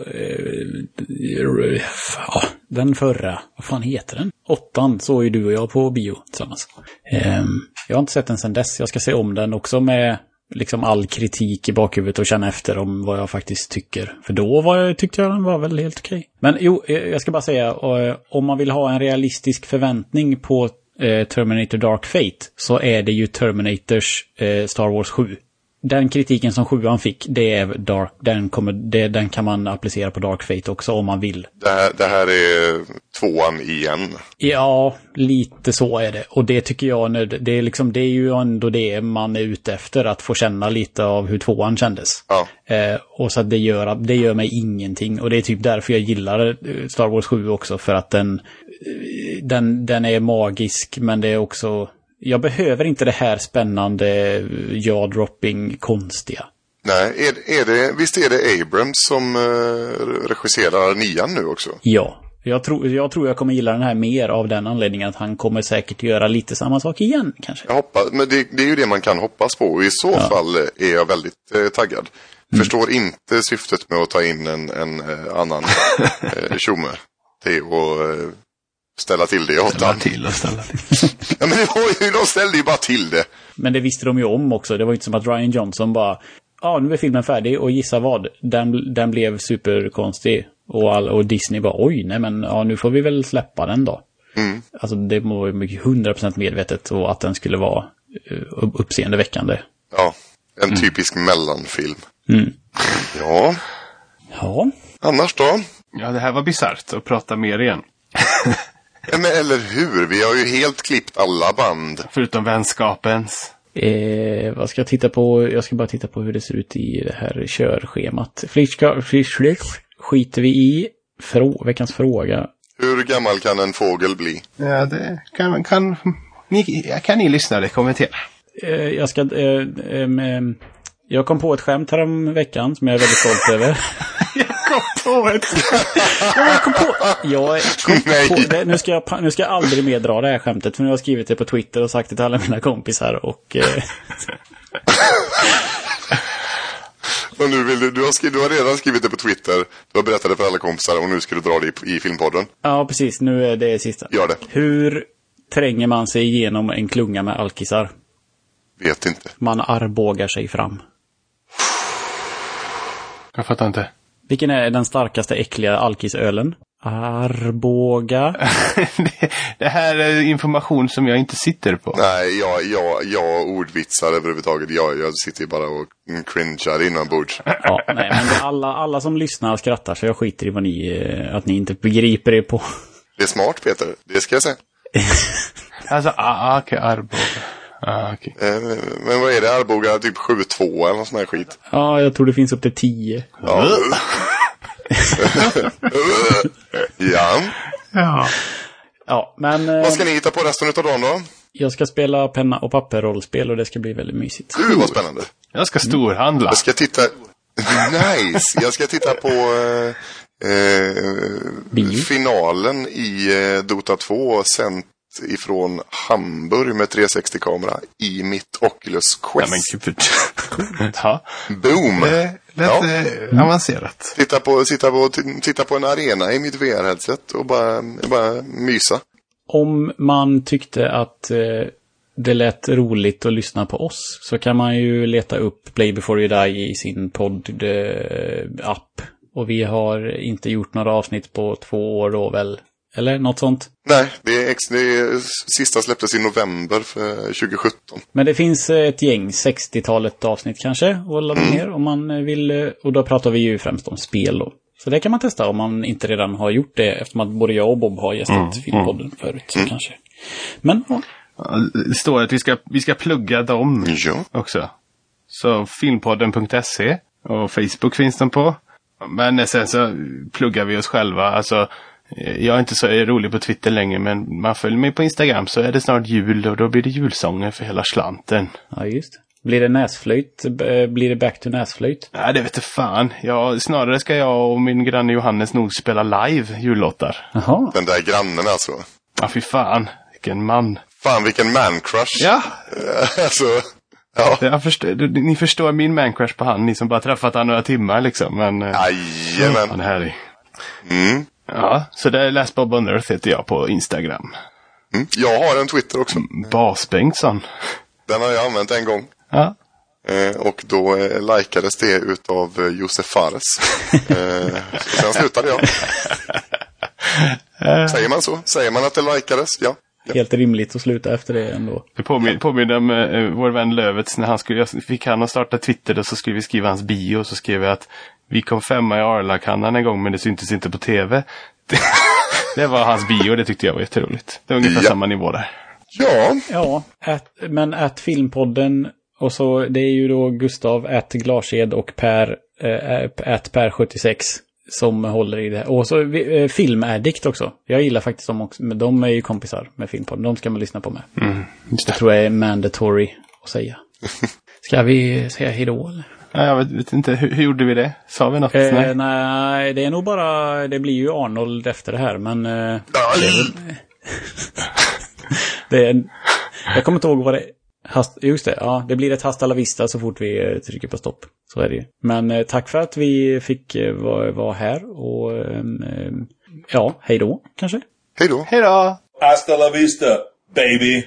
ja, den förra, vad fan heter den? Åttan såg ju du och jag på bio tillsammans. Ehm, jag har inte sett den sedan dess, jag ska se om den också med liksom all kritik i bakhuvudet och känna efter om vad jag faktiskt tycker. För då var jag, tyckte jag den var väl helt okej. Men jo, eh, jag ska bara säga, eh, om man vill ha en realistisk förväntning på eh, Terminator Dark Fate så är det ju Terminators Star Wars 7. Den kritiken som sjuan fick, det är Dark, den, kommer, det, den kan man applicera på Dark Fate också om man vill. Det här, det här är tvåan igen. Ja, lite så är det. Och det tycker jag, nu- det är, liksom, det är ju ändå det man är ute efter, att få känna lite av hur tvåan kändes. Ja. Eh, och så att det gör, det gör mig ingenting. Och det är typ därför jag gillar eh, Star Wars 7 också, för att den, eh, den, den är magisk, men det är också... Jag behöver inte det här spännande, jaw-dropping, konstiga. Nej, är, är det, visst är det Abrams som eh, regisserar nian nu också? Ja. Jag tror, jag tror jag kommer gilla den här mer av den anledningen att han kommer säkert göra lite samma sak igen kanske. Jag hoppas, men det, det är ju det man kan hoppas på. Och i så Ja. fall är jag väldigt eh, taggad. Förstår inte syftet med att ta in en, en eh, annan *laughs* eh, tjomme till att eh, ställa till det i Ställa åttan. till och ställa till. *laughs* Ja, men det var ju, de ställde ju bara till det. Men det visste de ju om också. Det var ju inte som att Ryan Johnson bara Ja, nu är filmen färdig och gissa vad? Den, den blev superkonstig. Och, all, och Disney bara oj, nej men ja, nu får vi väl släppa den då. Mm. Alltså det var ju mycket 100% medvetet och att den skulle vara uh, uppseendeväckande. Ja, en typisk mellanfilm. Mm. Ja, Ja, annars då? Ja, det här var bisarrt att prata mer igen. *laughs* Ja, Men eller hur? Vi har ju helt klippt alla band. Förutom vänskapens. Eh, vad ska jag titta på? Jag ska bara titta på hur det ser ut i det här körschemat. Flisk, skiter vi i. Frå, veckans fråga. Hur gammal kan en fågel bli? Ja, det kan, kan, ni, kan ni lyssnare kommentera. Eh, jag ska... Eh, em, jag kom på ett skämt här om veckan som jag är väldigt stolt över. *laughs* *laughs* Ja, jag kom på... Jag kom *laughs* Nej. på det. Nu, ska jag, nu ska jag aldrig mer dra det här skämtet. För nu har jag skrivit det på Twitter och sagt det till alla mina kompisar. Och eh, *laughs* Och nu vill du, du, har skrivit, du har redan skrivit det på Twitter. Du har berättat det för alla kompisar och nu ska du dra det i, i filmpodden. ja, precis. Nu är det sista. Gör det. Hur tränger man sig igenom en klunga med alkisar? Vet inte. Man arbågar sig fram. Jag fattar inte. Vilken är den starkaste äckliga alkisölen? Arboga. *laughs* det, här är information som jag inte sitter på. Nej, jag, jag, jag ordvitsar överhuvudtaget. Jag, jag sitter ju bara och cringear inombords. Ja, nej, men alla, alla som lyssnar och skrattar så jag skiter i vad ni, eh, att ni inte begriper er på. Det är smart Peter, det ska jag säga. *laughs* Alltså, ah, ah, okej, Arboga. Ah, okej. Eh, Men vad är det? Arboga typ 7-2 eller någon sån här skit? Ja, jag tror det finns upp till tio. Ja. *laughs* ja. Ja. Ja, men eh, Vad ska ni hitta på resten av dagen då? jag ska spela penna och papper-rollspel och det ska bli väldigt mysigt. Gud vad spännande. Jag ska storhandla. Jag ska titta... Nice! Jag ska titta på eh, eh, finalen i eh, Dota 2 sänt ifrån Hamburg med 360-kamera i mitt Oculus Nej, men Quest. gud. ja. Boom! Det lät Ja. eh, avancerat. Titta på, sitta på, titta på en arena i mitt VR-headset och bara, bara mysa. Om man tyckte att eh, det lät roligt att lyssna på oss så kan man ju leta upp Play before you die i sin podd-app. och vi har inte gjort några avsnitt på två år då väl? Eller något sånt. Nej, det är, ex, det är sista släpptes i november för 2017. Men det finns eh, ett gäng, 60-talet avsnitt kanske, att ladda ner om man eh, vill. eh, Och då pratar vi ju främst om spel då. Så det kan man testa om man inte redan har gjort det eftersom att både jag och Bob har gästat Filmpodden förut. Så kanske. Men ja, Det står att vi ska, vi ska plugga dem Ja. också. Så filmpodden.se och Facebook finns de på. Men sen så pluggar vi oss själva. Alltså, jag är inte så rolig på Twitter längre men man följer mig på Instagram så är det snart jul och då blir det julsånger för hela slanten. ja just. Blir det näsflöjt? Eh, Blir det back to näsflöjt? Nej, det vet jag fan. Ja, snarare ska jag och min granne Johannes nog spela live jullåtar. Jaha. Den där grannen alltså. Ja, fy fan. Vilken man. Fan vilken man-crush. Ja, alltså, ja. jag förstår, ni förstår min mancrush på han, ni som bara träffat han några timmar liksom. Men eh, han Jajamän. är härlig. Mm. Ja, så det är Last Bob on Earth heter jag på Instagram. Mm. Jag har en Twitter också. Bas-Bengtsson. Den har jag använt en gång. Ja. Eh, och då eh, likades det utav eh, Josef Fares. *laughs* eh, så sen slutade jag. Säger man så? Säger man att det likades? Ja. Helt rimligt att sluta efter det ändå. Det påminner, påminner om eh, vår vän Lövets när han skulle, jag fick han att starta Twitter och så skulle vi skriva hans bio och så skrev jag att vi kom femma i Arlakannan en gång men det syntes inte på tv. Det, *laughs* det var hans bio det tyckte jag var jätteroligt. Det var ungefär Ja. samma nivå där. Ja, Ja, at, men att Filmpodden och så det är ju då Gustav, att Glashed och Per, äh, att Per76 som håller i det. Och så vi- eh, Filmaddict också. Jag gillar faktiskt dem också. Men de är ju kompisar med Filmpodden. De ska man lyssna på med. Mm, just det. tror jag är mandatory att säga. *laughs* Ska vi säga hejdå eller? Ja, Jag vet, vet inte, hur, hur gjorde vi det? Sa vi något? Eh, Nej. nej. det är nog bara, det blir ju Arnold efter det här, men... Eh, det är *laughs* jag kommer inte ihåg vad det Hast, just det, ja, det blir ett hasta la vista så fort vi eh, trycker på stopp. Så är det ju. Men eh, tack för att vi fick eh, vara vara här och ehm, ehm, ja, hej då kanske. Hej då. Hej då! Hasta la vista, baby.